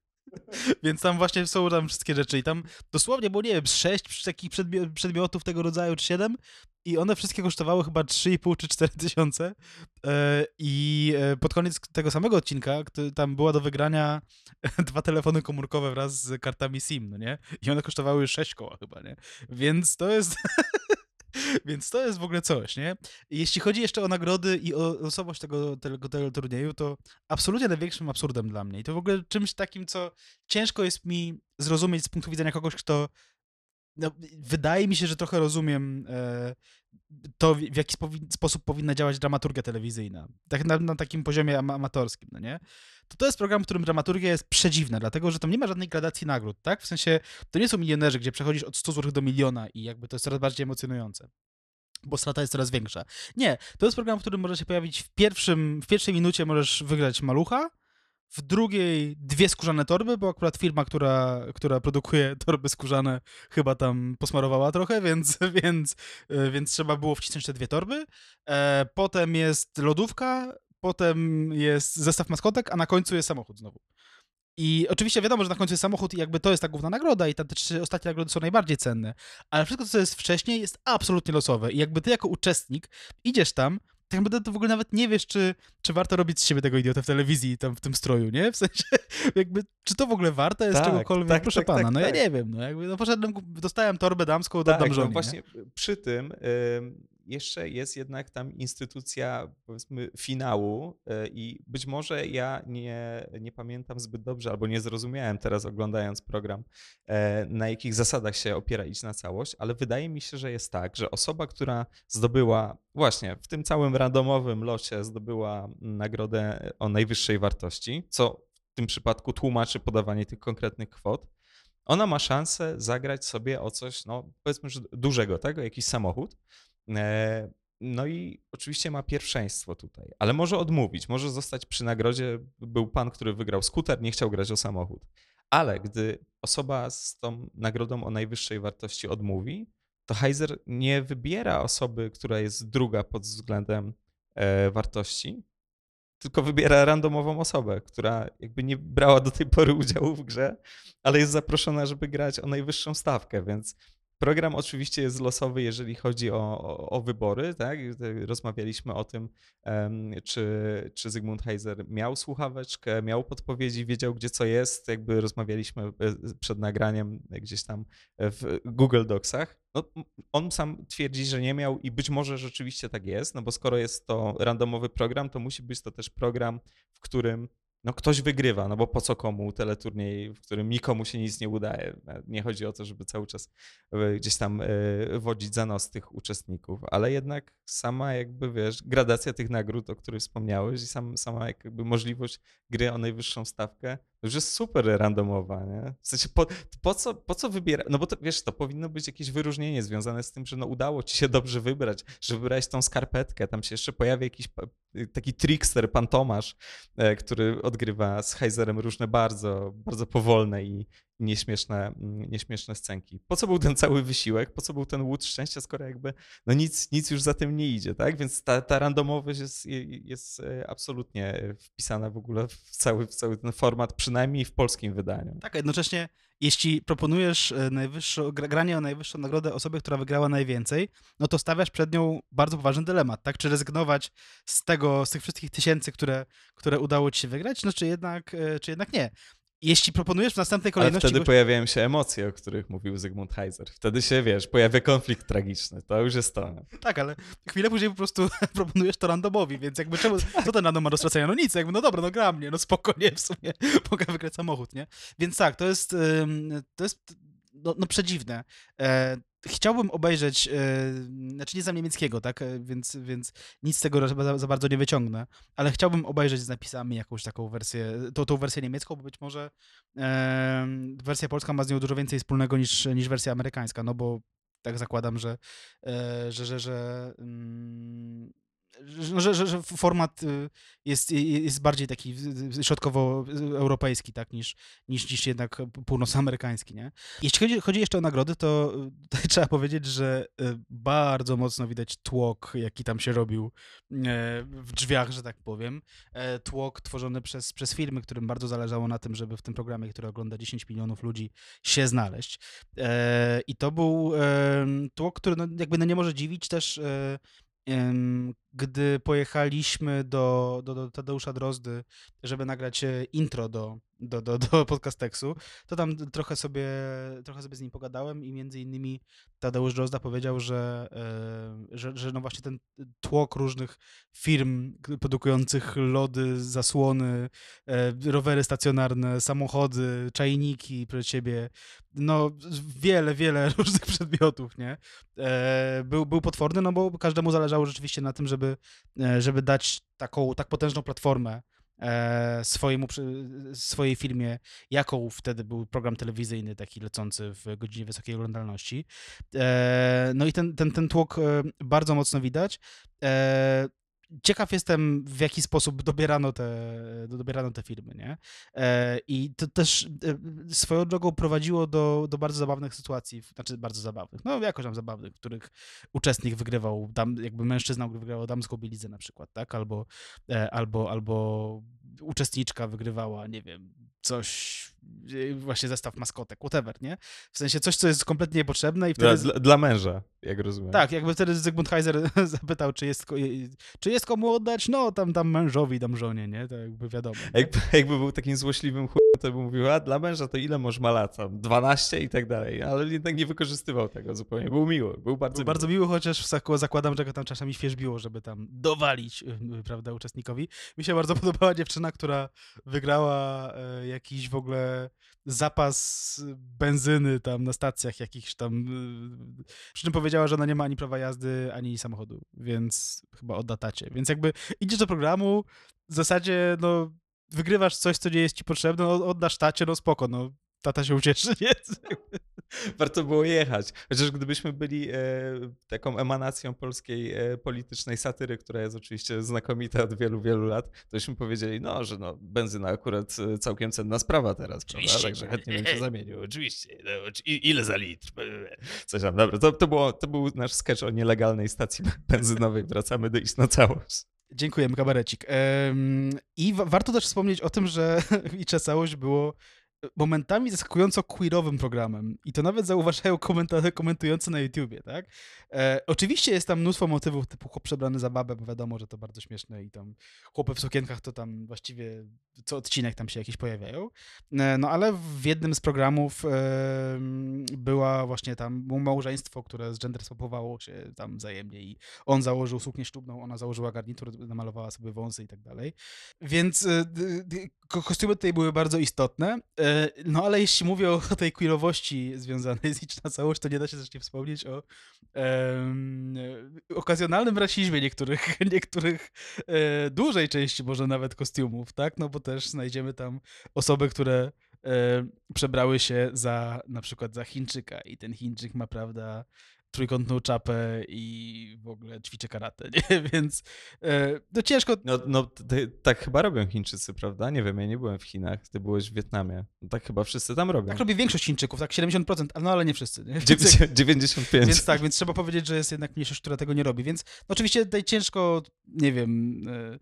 Więc tam właśnie są tam wszystkie rzeczy i tam dosłownie było, nie wiem, sześć takich przedmi- przedmiotów tego rodzaju, czy siedem i one wszystkie kosztowały chyba 3,5 czy 4 tysiące E, i e, pod koniec tego samego odcinka tam była do wygrania dwa telefony komórkowe wraz z kartami SIM, no nie? I one kosztowały 6 koła chyba, nie? Więc to jest... Więc to jest w ogóle coś, nie? Jeśli chodzi jeszcze o nagrody i o losowość tego, tego, tego turnieju, to absolutnie największym absurdem dla mnie. I to w ogóle czymś takim, co ciężko jest mi zrozumieć z punktu widzenia kogoś, kto. No, wydaje mi się, że trochę rozumiem e, to, w jaki sposób powinna działać dramaturgia telewizyjna. Tak na, na takim poziomie ama- amatorskim, no nie? To to jest program, w którym dramaturgia jest przedziwna, dlatego że tam nie ma żadnej gradacji nagród, tak? W sensie, to nie są milionerzy, gdzie przechodzisz od 100 zł do miliona i jakby to jest coraz bardziej emocjonujące bo strata jest coraz większa. Nie, to jest program, w którym może się pojawić w pierwszym, w pierwszej minucie możesz wygrać malucha, w drugiej dwie skórzane torby, bo akurat firma, która, która produkuje torby skórzane, chyba tam posmarowała trochę, więc, więc, e, więc trzeba było wcisnąć te dwie torby. E, potem jest lodówka, potem jest zestaw maskotek, a na końcu jest samochód znowu. I oczywiście wiadomo, że na końcu jest samochód i jakby to jest ta główna nagroda i te te trzy ostatnie nagrody są najbardziej cenne, ale wszystko, co jest wcześniej, jest absolutnie losowe i jakby ty jako uczestnik idziesz tam, tak naprawdę to w ogóle nawet nie wiesz, czy, czy warto robić z siebie tego idiota w telewizji, tam w tym stroju, nie? W sensie, jakby, czy to w ogóle warte jest Tak, czegokolwiek? tak, Proszę tak, pana, tak, no tak. ja nie wiem, no jakby, no poszedłem, dostałem torbę damską, oddam Tak, żonie, no nie? właśnie przy tym ym, jeszcze jest jednak tam instytucja, powiedzmy, finału y, i być może ja nie, nie pamiętam zbyt dobrze albo nie zrozumiałem teraz oglądając program, e, na jakich zasadach się opiera iść na całość, ale wydaje mi się, że jest tak, że osoba, która zdobyła właśnie w tym całym randomowym locie zdobyła nagrodę o najwyższej wartości, co w tym przypadku tłumaczy podawanie tych konkretnych kwot, ona ma szansę zagrać sobie o coś, no powiedzmy, że dużego, tak? O jakiś samochód. E, No i oczywiście ma pierwszeństwo tutaj, ale może odmówić, może zostać przy nagrodzie. Był pan, który wygrał skuter, nie chciał grać o samochód. Ale gdy osoba z tą nagrodą o najwyższej wartości odmówi, to Heiser nie wybiera osoby, która jest druga pod względem e, wartości, tylko wybiera randomową osobę, która jakby nie brała do tej pory udziału w grze, ale jest zaproszona, żeby grać o najwyższą stawkę, więc Program oczywiście jest losowy, jeżeli chodzi o, o, o wybory, tak? Rozmawialiśmy o tym, em, czy, czy Zygmunt Heiser miał słuchaweczkę, miał podpowiedzi, wiedział gdzie co jest, jakby rozmawialiśmy e, przed nagraniem gdzieś tam w Google Docsach. No, on sam twierdzi, że nie miał i być może rzeczywiście tak jest, no bo skoro jest to randomowy program, to musi być to też program, w którym no ktoś wygrywa, no bo po co komu teleturniej, w którym nikomu się nic nie udaje. Nie chodzi o to, żeby cały czas e, gdzieś tam e, wodzić za nos tych uczestników, ale jednak sama jakby, wiesz, gradacja tych nagród, o których wspomniałeś i sam, sama jakby możliwość gry o najwyższą stawkę, już jest super randomowa, nie? W sensie po, po co, po co wybierać, no bo to, wiesz, to powinno być jakieś wyróżnienie związane z tym, że no udało ci się dobrze wybrać, że wybrałeś tą skarpetkę, tam się jeszcze pojawia jakiś taki trickster, pan Tomasz, e, który odgrywa z Heizerem różne bardzo, bardzo powolne i nieśmieszne, mm, nieśmieszne scenki. Po co był ten cały wysiłek? Po co był ten łód szczęścia, skoro jakby no nic, nic już za tym nie idzie, tak? Więc ta, ta randomowość jest, jest e, absolutnie wpisana w ogóle w cały, w cały ten format, przynajmniej w polskim wydaniu. Tak, a jednocześnie jeśli proponujesz e, najwyższą, granie o najwyższą nagrodę osobie, która wygrała najwięcej, no to stawiasz przed nią bardzo poważny dylemat, tak? Czy rezygnować z tego, z tych wszystkich tysięcy, które, które udało ci się wygrać, no czy jednak, e, czy jednak nie jeśli proponujesz w następnej kolejności... Ale wtedy pojawiają się emocje, o których mówił Zygmunt Heiser. Wtedy się, wiesz, pojawia konflikt tragiczny. To już jest to. Tak, ale chwilę później po prostu proponujesz to randomowi, więc jakby czemu, co ten random ma do stracenia? No nic, jakby no dobra, no gra mnie, no spokojnie w sumie, mogę wygrać samochód, nie? Więc tak, to jest, to jest no, no przedziwne. E, chciałbym obejrzeć, e, znaczy nie znam niemieckiego, tak, e, więc, więc nic z tego za, za, bardzo nie wyciągnę, ale chciałbym obejrzeć z napisami jakąś taką wersję, tą, tą wersję niemiecką, bo być może e, wersja polska ma z nią dużo więcej wspólnego niż, niż wersja amerykańska, no bo tak zakładam, że, e, że, że, że mm, że, że, że format y, jest, jest bardziej taki środkowoeuropejski, tak, niż, niż, niż jednak północamerykański, nie? Jeśli chodzi, chodzi jeszcze o nagrody, to trzeba powiedzieć, że y, bardzo mocno widać tłok, jaki tam się robił e, w drzwiach, że tak powiem. E, tłok tworzony przez, przez firmy, którym bardzo zależało na tym, żeby w tym programie, który ogląda 10 milionów ludzi, się znaleźć. E, I to był tłok, który no, jakby no nie może dziwić też gdy pojechaliśmy do, do, do Tadeusza Drozdy, żeby nagrać e, intro do, do, do, do podcasteksu, to tam trochę sobie, trochę sobie z nim pogadałem i między innymi Tadeusz Drozda powiedział, że, e, że, że no właśnie ten tłok różnych firm produkujących lody, zasłony, e, rowery stacjonarne, samochody, czajniki przed siebie, no wiele, wiele różnych przedmiotów, nie? Był, był potworny, no bo każdemu zależało rzeczywiście na tym, żeby żeby, e, żeby dać taką tak potężną platformę e, swojemu, swojej firmie, jaką wtedy był program telewizyjny taki lecący w godzinie wysokiej oglądalności. E, no i ten, ten, ten tłok bardzo mocno widać. Ciekaw jestem, w jaki sposób dobierano te, dobierano te firmy, nie? E, I to też e, swoją drogą prowadziło do, do bardzo zabawnych sytuacji, znaczy bardzo zabawnych, no jakoś tam zabawnych, w których uczestnik wygrywał, dam, jakby mężczyzna wygrywał damską bielizę na przykład, tak? Albo, e, albo, albo uczestniczka wygrywała, nie wiem, coś, właśnie zestaw maskotek, whatever, nie? W sensie coś, co jest kompletnie niepotrzebne i wtedy... Dla, dla męża, jak rozumiem. Tak, jakby wtedy Zygmunt Heiser zapytał, czy jest, czy jest komu oddać? No, tam, tam mężowi, tam żonie, nie? To jakby wiadomo. Jakby, jakby był takim złośliwym chujem, to by mówił, a dla męża to ile masz ma lat? 12 i tak dalej. Ale jednak nie wykorzystywał tego zupełnie. Był miły, był bardzo był miły. bardzo miły, chociaż zakładam, że go tam czasami świeżbiło, żeby tam dowalić, y, prawda, uczestnikowi. Mi się bardzo podobała dziewczyna, która wygrała e, jakiś w ogóle zapas benzyny tam na stacjach jakichś tam. Y, przy czym powiedziała, że ona nie ma ani prawa jazdy, ani samochodu, więc chyba odda tacie. Więc jakby idziesz do programu, w zasadzie no wygrywasz coś, co nie jest ci potrzebne, no, oddasz tacie, no spoko, no tata się ucieszy, nie? Warto było jechać. Chociaż gdybyśmy byli e, taką emanacją polskiej e, politycznej satyry, która jest oczywiście znakomita od wielu, wielu lat, to byśmy powiedzieli, no, że no, benzyna akurat e, całkiem cenna sprawa teraz, oczywiście. prawda? Także chętnie bym się zamienił. Oczywiście. No, ile za litr? Coś tam. Dobra, to, to, było, to był nasz sketch o nielegalnej stacji benzynowej. Wracamy do iść na całość. Dziękujemy, kabarecik. I warto też wspomnieć o tym, że i całość było momentami zaskakująco queerowym programem. I to nawet zauważają komentarze komentujący na YouTubie, tak? E, oczywiście jest tam mnóstwo motywów typu chłop przebrany za babę, bo wiadomo, że to bardzo śmieszne i tam chłopy w sukienkach to tam właściwie co odcinek tam się jakieś pojawiają. E, no ale w jednym z programów e, była właśnie tam małżeństwo, które z gender swapowało się tam wzajemnie i on założył suknię ślubną, ona założyła garnitur, namalowała sobie wąsy i tak dalej. Więc e, kostiumy tutaj były bardzo istotne. E, No ale jeśli mówię o tej queerowości związanej z Idź na całość, to nie da się też nie wspomnieć o e, okazjonalnym rasizmie niektórych, niektórych e, dużej części może nawet kostiumów, tak? No bo też znajdziemy tam osoby, które e, przebrały się za na przykład za Chińczyka i ten Chińczyk ma, prawda, trójkątną czapę i w ogóle ćwiczy karate, nie? Więc e, no ciężko, No, no ty, tak chyba robią Chińczycy, prawda? Nie wiem, ja nie byłem w Chinach, ty byłeś w Wietnamie. No, tak chyba wszyscy tam robią. tak robi większość Chińczyków, tak 70%, no ale nie wszyscy, nie? Więc, 90, 95. więc tak, więc trzeba powiedzieć, że jest jednak mniejszość, która tego nie robi, więc no oczywiście tutaj ciężko, nie wiem, e,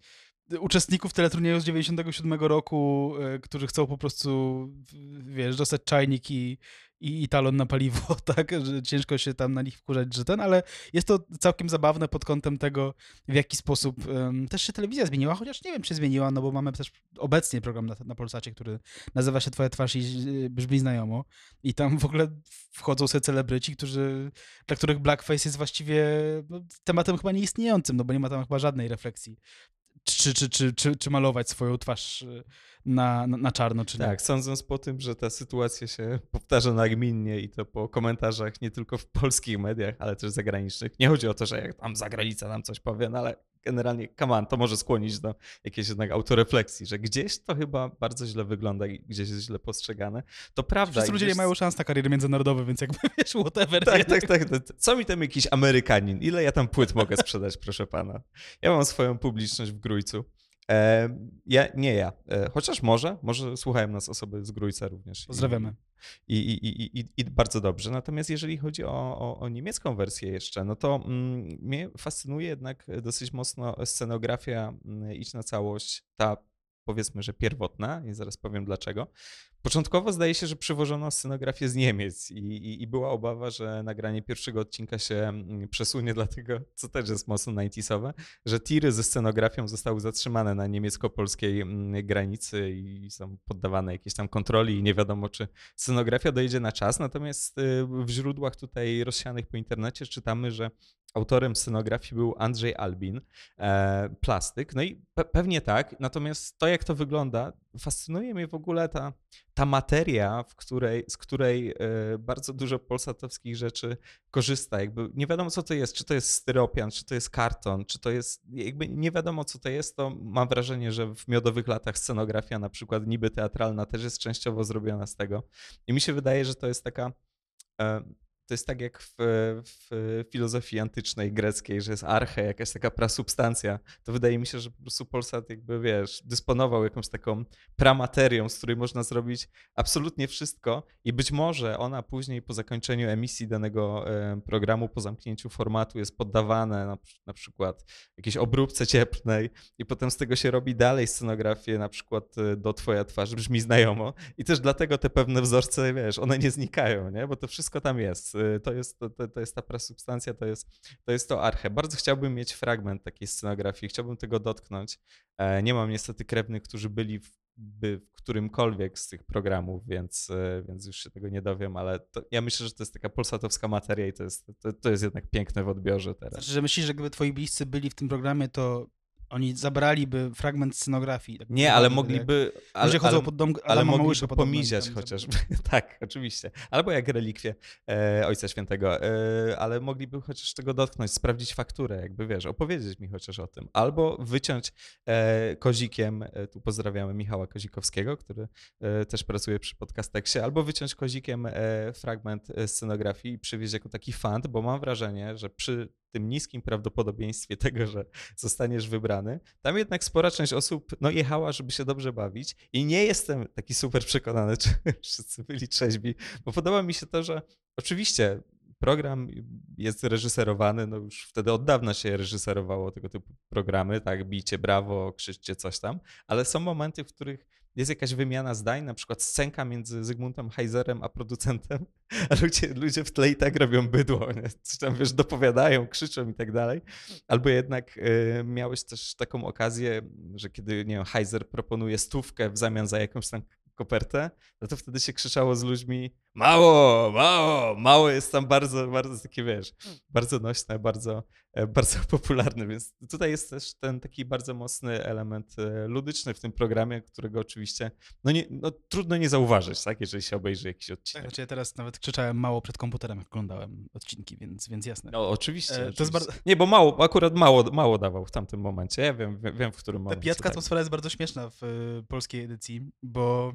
uczestników teleturnieju z 97 roku, e, którzy chcą po prostu, wiesz, dostać czajnik i, i, talon na paliwo, tak, że ciężko się tam na nich wkurzać, że ten, ale jest to całkiem zabawne pod kątem tego, w jaki sposób em, też się telewizja zmieniła, chociaż nie wiem, czy zmieniła, no bo mamy też obecnie program na, na Polsacie, który nazywa się Twoja twarz i brzmi znajomo i tam w ogóle wchodzą sobie celebryci, którzy, dla których blackface jest właściwie no, tematem chyba nieistniejącym, no bo nie ma tam chyba żadnej refleksji. Czy, czy, czy, czy, czy malować swoją twarz y, na, na, na czarno, czy nie. Tak, sądząc po tym, że ta sytuacja się powtarza nagminnie i to po komentarzach nie tylko w polskich mediach, ale też zagranicznych. Nie chodzi o to, że jak tam zagranica nam coś powie, no ale generalnie, come on, to może skłonić do jakiejś jednak autorefleksji, że gdzieś to chyba bardzo źle wygląda i gdzieś jest źle postrzegane. To prawda. Wszyscy ludzie gdzieś- nie mają szans na kariery międzynarodowe, więc jakby wiesz, whatever. Tak, tak, tak. to- Co mi tam jakiś Amerykanin? Ile ja tam płyt mogę sprzedać, proszę pana? Ja mam swoją publiczność w Grójcu. E, ja, nie ja. E, chociaż może, może słuchają nas osoby z Grójca również. Pozdrawiamy. I, i, i, i, I bardzo dobrze. Natomiast jeżeli chodzi o, o, o niemiecką wersję jeszcze, no to mm, mnie fascynuje jednak dosyć mocno scenografia mm, Idź na całość, ta powiedzmy, że pierwotna i zaraz powiem dlaczego. Początkowo zdaje się, że przywożono scenografię z Niemiec i, i, i była obawa, że nagranie pierwszego odcinka się mm, przesunie, dlatego, co też jest mocno 90sowe, że tiry ze scenografią zostały zatrzymane na niemiecko-polskiej mm, granicy i są poddawane jakiejś tam kontroli i nie wiadomo, czy scenografia dojedzie na czas. Natomiast y, w źródłach tutaj rozsianych po internecie czytamy, że autorem scenografii był Andrzej Albin, e, plastyk. No i pe- pewnie tak, natomiast to, jak to wygląda, fascynuje mnie w ogóle ta, ta materia, w której, z której e, bardzo dużo polsatowskich rzeczy korzysta. Jakby nie wiadomo, co to jest, czy to jest styropian, czy to jest karton, czy to jest, jakby nie wiadomo, co to jest, to mam wrażenie, że w miodowych latach scenografia na przykład niby teatralna też jest częściowo zrobiona z tego. I mi się wydaje, że to jest taka e, to jest tak jak w, w filozofii antycznej greckiej, że jest arche, jakaś taka prasubstancja. To wydaje mi się, że po prostu Polsat jakby, wiesz, dysponował jakąś taką pramaterią, z której można zrobić absolutnie wszystko i być może ona później po zakończeniu emisji danego e, programu, po zamknięciu formatu jest poddawane na, na przykład jakiejś obróbce cieplnej i potem z tego się robi dalej scenografię, na przykład e, do Twoja twarz brzmi znajomo i też dlatego te pewne wzorce, wiesz, one nie znikają, nie? bo to wszystko tam jest. Y, To jest, to, to, jest ta prasubstancja, to jest, to jest to arche. Bardzo chciałbym mieć fragment takiej scenografii, chciałbym tego dotknąć. E, Nie mam niestety krewnych, którzy byli w, by w którymkolwiek z tych programów, więc, e, więc już się tego nie dowiem, ale to, ja myślę, że to jest taka polsatowska materia i to jest, to, to jest jednak piękne w odbiorze teraz. Znaczy, że myślisz, że gdyby twoi bliscy byli w tym programie, to oni zabraliby fragment scenografii. Tak Nie, ale mogliby... Jak Ale, ludzie chodzą ale, pod dom ale mogliby pomiziać tam chociażby. tak, oczywiście. Albo jak relikwie e, Ojca Świętego, e, ale mogliby chociaż tego dotknąć, sprawdzić fakturę, jakby wiesz, opowiedzieć mi chociaż o tym. Albo wyciąć e, kozikiem, e, tu pozdrawiamy Michała Kozikowskiego, który e, też pracuje przy podcasteksie, albo wyciąć kozikiem e, fragment scenografii i przywieźć jako taki fant, bo mam wrażenie, że przy tym niskim prawdopodobieństwie tego, że zostaniesz wybrany, tam jednak spora część osób no, jechała, żeby się dobrze bawić i nie jestem taki super przekonany, czy wszyscy byli trzeźwi, bo podoba mi się to, że oczywiście program jest reżyserowany, no już wtedy od dawna się reżyserowało tego typu programy, tak, bijcie brawo, krzyczcie coś tam, ale są momenty, w których jest jakaś wymiana zdań, na przykład scenka między Zygmuntem Heizerem a producentem, a ludzie, ludzie w tle i tak robią bydło, nie? Coś tam, wiesz, dopowiadają, krzyczą i tak dalej. Albo jednak y, miałeś też taką okazję, że kiedy, nie wiem, Heiser proponuje stówkę w zamian za jakąś tam kopertę, no to wtedy się krzyczało z ludźmi mało, mało, mało jest tam bardzo, bardzo takie, wiesz, bardzo nośne, bardzo, e, bardzo popularne, więc tutaj jest też ten taki bardzo mocny element e, ludyczny w tym programie, którego oczywiście, no, nie, no trudno nie zauważyć, tak, jeżeli się obejrzy jakiś Tak, odcinek. znaczy ja teraz nawet krzyczałem mało przed komputerem, jak oglądałem odcinki, więc, więc jasne. No oczywiście. E, to jest bardzo- Nie, bo mało, akurat mało, mało dawał w tamtym momencie, ja wiem, wiem, wiem w którym Ta momencie. pijacka tak. atmosfera jest bardzo śmieszna w y, polskiej edycji, bo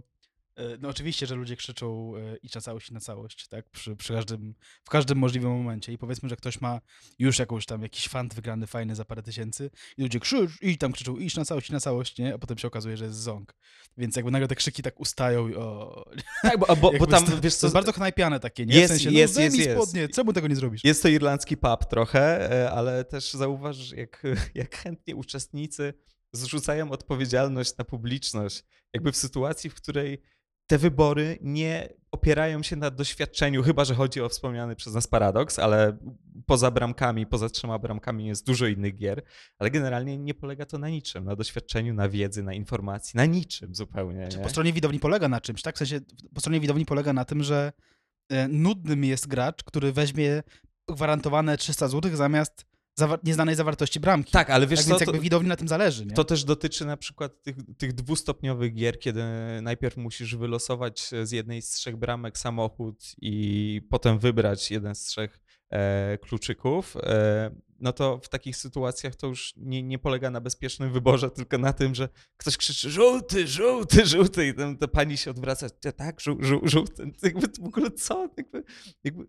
no oczywiście, że ludzie krzyczą y, i na całość, i na całość, tak, przy, przy każdym, w każdym możliwym momencie i powiedzmy, że ktoś ma już jakąś tam, jakiś fant wygrany fajny za parę tysięcy i ludzie krzycz i tam krzyczą iść na całość, i na całość, nie, a potem się okazuje, że jest ząg. Więc jakby nagle te krzyki tak ustają i o... Tak, bo, bo, bo tam, wiesz to co, jest bardzo knajpiane takie, nie? Jest, w sensie, jest, no, jest, jest. spodnie, czemu tego nie zrobisz? Jest to irlandzki pub trochę, e, ale też zauważ, jak, jak chętnie uczestnicy zrzucają odpowiedzialność na publiczność. Jakby w sytuacji, w której te wybory nie opierają się na doświadczeniu, chyba że chodzi o wspomniany przez nas paradoks, ale poza bramkami, poza trzema bramkami jest dużo innych gier, ale generalnie nie polega to na niczym, na doświadczeniu, na wiedzy, na informacji, na niczym zupełnie. Czy nie? po stronie widowni polega na czymś, tak? W sensie po stronie widowni polega na tym, że e, nudnym jest gracz, który weźmie gwarantowane 300 zł zamiast zawa- nieznanej zawartości bramki. Tak, ale wiesz tak co, więc to, jakby widowni na tym zależy, nie? To też dotyczy na przykład tych, tych dwustopniowych gier, kiedy najpierw musisz wylosować z jednej z trzech bramek samochód i potem wybrać jeden z trzech e, kluczyków. E, no to w takich sytuacjach to już nie, nie polega na bezpiecznym wyborze, tylko na tym, że ktoś krzyczy żółty, żółty, żółty i tam ta pani się odwraca, "Ty tak, żół, żół, żółty. Jakby w ogóle co? Jakby, jakby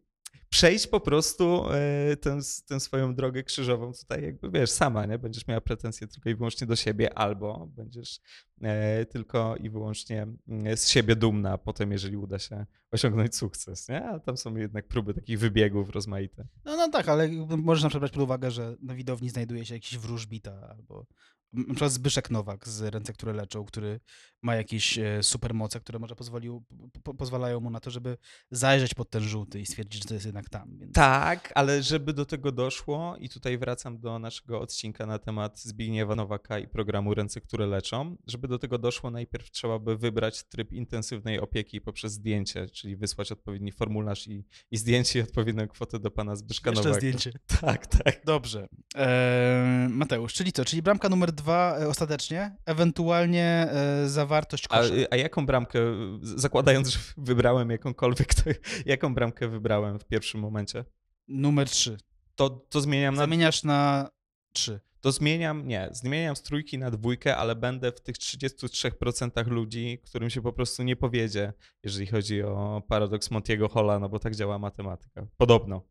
przejść po prostu e, tę, tę swoją drogę krzyżową tutaj jakby, wiesz, sama, nie? Będziesz miała pretensje tylko i wyłącznie do siebie albo będziesz e, tylko i wyłącznie mm, z siebie dumna potem, jeżeli uda się osiągnąć sukces, nie? A tam są jednak próby takich wybiegów rozmaite. No, no tak, ale możesz na przykład brać pod uwagę, że na widowni znajduje się jakiś wróżbita albo na przykład Zbyszek Nowak z Ręce, które leczą, który ma jakieś e, supermoce, które może pozwolił, po, pozwalają mu na to, żeby zajrzeć pod ten żółty i stwierdzić, że to jest jednak tam. Więc... Tak, ale żeby do tego doszło, i tutaj wracam do naszego odcinka na temat Zbigniewa Nowaka i programu Ręce, które leczą, żeby do tego doszło, najpierw trzeba by wybrać tryb intensywnej opieki poprzez zdjęcie, czyli wysłać odpowiedni formularz i, i zdjęcie i odpowiednią kwotę do pana Zbyszka Jeszcze Nowaka. zdjęcie. Tak, tak. Dobrze. Eee, Mateusz, czyli co? Czyli bramka numer dwa e, ostatecznie, ewentualnie e, zawartość A, kosza. a jaką bramkę, zakładając, że wybrałem jakąkolwiek, to jaką bramkę wybrałem w pierwszym momencie? Numer trzy. To, to zmieniam na Zamieniasz na trzy. to zmieniam, nie, zmieniam z trójki na dwójkę, ale będę w tych 33% ludzi, którym się po prostu nie powiedzie, jeżeli chodzi o paradoks Montiego Holla, no bo tak działa matematyka. Podobno,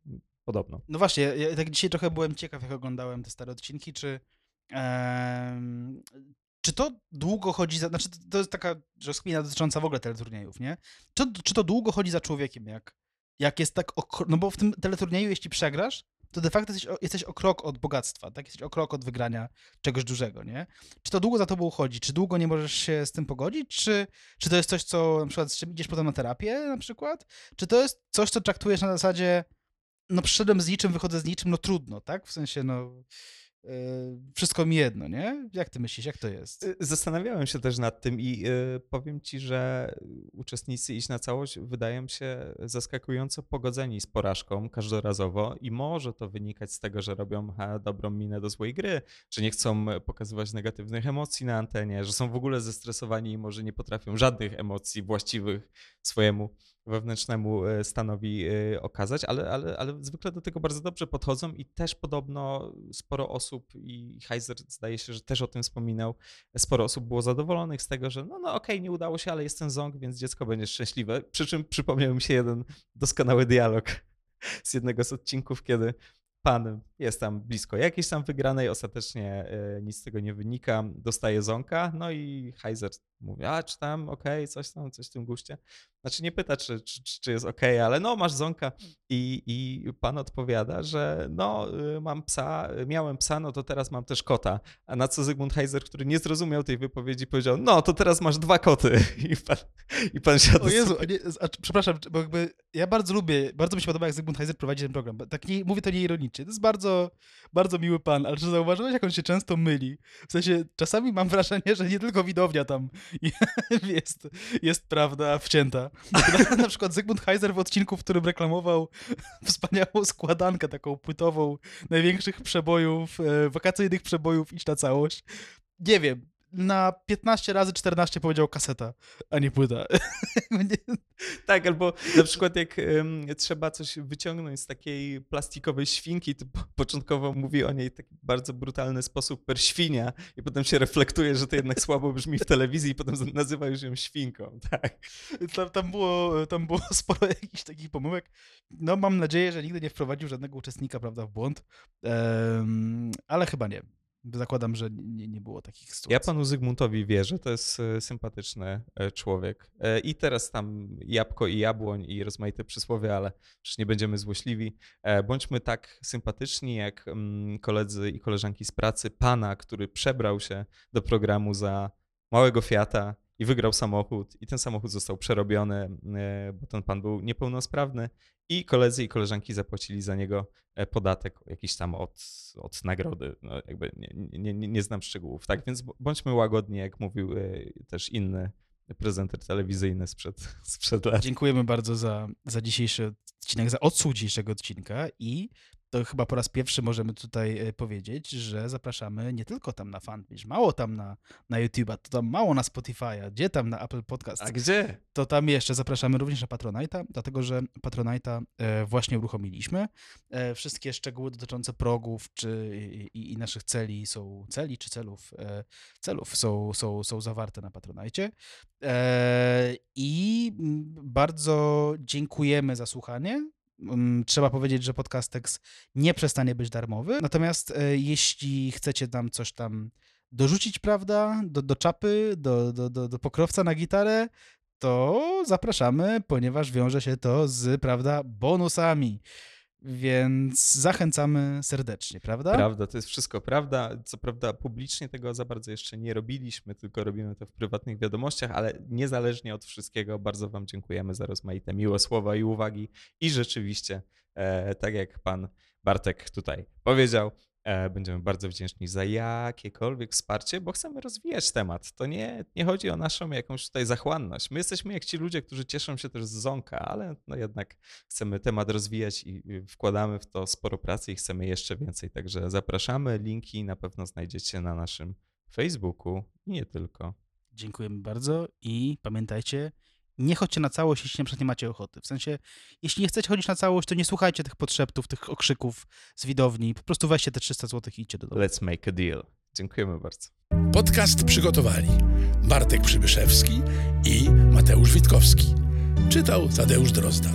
podobno. No właśnie, ja tak dzisiaj trochę byłem ciekaw, jak oglądałem te stare odcinki, czy em, czy to długo chodzi za, znaczy to- jest taka rozkmina dotycząca w ogóle teleturniejów, nie? Czy, czy to długo chodzi za człowiekiem, jak, jak jest tak, okro- no bo w tym teleturnieju, jeśli przegrasz, to de facto jesteś o, jesteś o krok od bogactwa, tak? Jesteś o krok od wygrania czegoś dużego, nie? Czy to długo za tobą chodzi? Czy długo nie możesz się z tym pogodzić? Czy, czy to jest coś, co na przykład z czym idziesz potem na terapię na przykład? Czy to jest coś, co traktujesz na zasadzie no przyszedłem z niczym, wychodzę z niczym, no trudno, tak? W sensie, no wszystko mi jedno, nie? Jak ty myślisz, jak to jest? Y, Zastanawiałem się też nad tym i y, powiem ci, że uczestnicy Iść na całość wydają się zaskakująco pogodzeni z porażką każdorazowo i może to wynikać z tego, że robią ha, dobrą minę do złej gry, że nie chcą pokazywać negatywnych emocji na antenie, że są w ogóle zestresowani i może nie potrafią żadnych emocji właściwych swojemu wewnętrznemu e, stanowi e, okazać, ale, ale, ale zwykle do tego bardzo dobrze podchodzą i też podobno sporo osób, i Heiser zdaje się, że też o tym wspominał, sporo osób było zadowolonych z tego, że no, no okej, nie udało się, ale jest ten ząg, więc dziecko będzie szczęśliwe. Przy czym przypomniał mi się jeden doskonały dialog z jednego z odcinków, kiedy pan jest tam blisko jakiejś tam wygranej, ostatecznie e, nic z tego nie wynika, dostaje zonka, no i Heiser mówi, a czy tam okej, coś tam, coś w tym guście. Znaczy nie pyta, czy, czy, czy jest okej, ale no masz zonka i, i pan odpowiada, że no y, mam psa, miałem psa, no to teraz mam też kota. A na co Zygmunt Heiser, który nie zrozumiał tej wypowiedzi, powiedział, no to teraz masz dwa koty. I pan, i pan siadł O Jezu, a nie, a, przepraszam, bo jakby ja bardzo lubię, bardzo mi się podoba, jak Zygmunt Heiser prowadzi ten program. bo Tak nie, mówię to nieironicznie. To jest bardzo, bardzo miły pan, ale czy zauważyłeś, jak on się często myli? W sensie, czasami mam wrażenie, że nie tylko widownia tam jest, jest prawda wcięta. Na, na przykład Zygmunt Heiser w odcinku, w którym reklamował wspaniałą składankę taką płytową największych przebojów, e, wakacyjnych przebojów Idź na całość. Nie wiem, na 15 razy 14 powiedział kaseta, a nie płyta. Tak, albo na przykład jak em, trzeba coś wyciągnąć z takiej plastikowej świnki, to po, początkowo mówi o niej w taki bardzo brutalny sposób per świnia i potem się reflektuje, że to jednak słabo brzmi w telewizji i potem nazywa już ją świnką, tak. tam, tam, było, tam było sporo jakichś takich pomyłek. No mam nadzieję, że nigdy nie wprowadził żadnego uczestnika, prawda, w błąd, Em, ale chyba nie. Zakładam, że nie, nie było takich sytuacji. Ja panu Zygmuntowi wierzę, to jest e, sympatyczny e, człowiek. E, I teraz tam jabłko i jabłoń i rozmaite przysłowie, ale przecież nie będziemy złośliwi. Bądźmy tak sympatyczni jak mm, koledzy i koleżanki z pracy pana, który przebrał się do programu za małego Fiata i wygrał samochód i ten samochód został przerobiony, bo ten pan był niepełnosprawny i koledzy i koleżanki zapłacili za niego e, podatek jakiś tam od, od nagrody. No, jakby nie, nie, nie, nie znam szczegółów, tak? Więc bądźmy łagodni, jak mówił e, też inny prezenter telewizyjny sprzed, sprzed lat. Dziękujemy bardzo za, za dzisiejszy odcinek, za odsłuch dzisiejszego odcinka i to chyba po raz pierwszy możemy tutaj e, powiedzieć, że zapraszamy nie tylko tam na fanpage, mało tam na, na YouTube'a, to tam mało na Spotify'a, gdzie tam na Apple Podcast, A gdzie? to tam jeszcze zapraszamy również na Patronite'a, dlatego że Patronite'a e, właśnie uruchomiliśmy. E, Wszystkie szczegóły dotyczące progów czy, i, i naszych celi są, celi czy celów, celów są, są, są zawarte na Patronite. E, I bardzo dziękujemy za słuchanie. Trzeba powiedzieć, że Podcastex nie przestanie być darmowy. Natomiast e, jeśli chcecie nam coś tam dorzucić, prawda, do, do czapy, do, do, do, do pokrowca na gitarę, to zapraszamy, ponieważ wiąże się to z, prawda, bonusami. Więc zachęcamy serdecznie, prawda? Prawda, to jest wszystko prawda. Co prawda publicznie tego za bardzo jeszcze nie robiliśmy, tylko robimy to w prywatnych wiadomościach, ale niezależnie od wszystkiego bardzo wam dziękujemy za rozmaite miłe słowa i uwagi i rzeczywiście, e, tak jak pan Bartek tutaj powiedział, będziemy bardzo wdzięczni za jakiekolwiek wsparcie, bo chcemy rozwijać temat. To nie, nie chodzi o naszą jakąś tutaj zachłanność. My jesteśmy jak ci ludzie, którzy cieszą się też z zonka, ale no jednak chcemy temat rozwijać i wkładamy w to sporo pracy i chcemy jeszcze więcej. Także zapraszamy. Linki na pewno znajdziecie na naszym Facebooku i nie tylko. Dziękujemy bardzo i pamiętajcie, nie chodźcie na całość, jeśli na przykład nie macie ochoty. W sensie, jeśli nie chcecie chodzić na całość, to nie słuchajcie tych podszeptów, tych okrzyków z widowni. Po prostu weźcie te 300 zł i idźcie do domu. Let's make a deal. Dziękujemy bardzo. Podcast przygotowali Bartek Przybyszewski i Mateusz Witkowski. Czytał Tadeusz Drozda.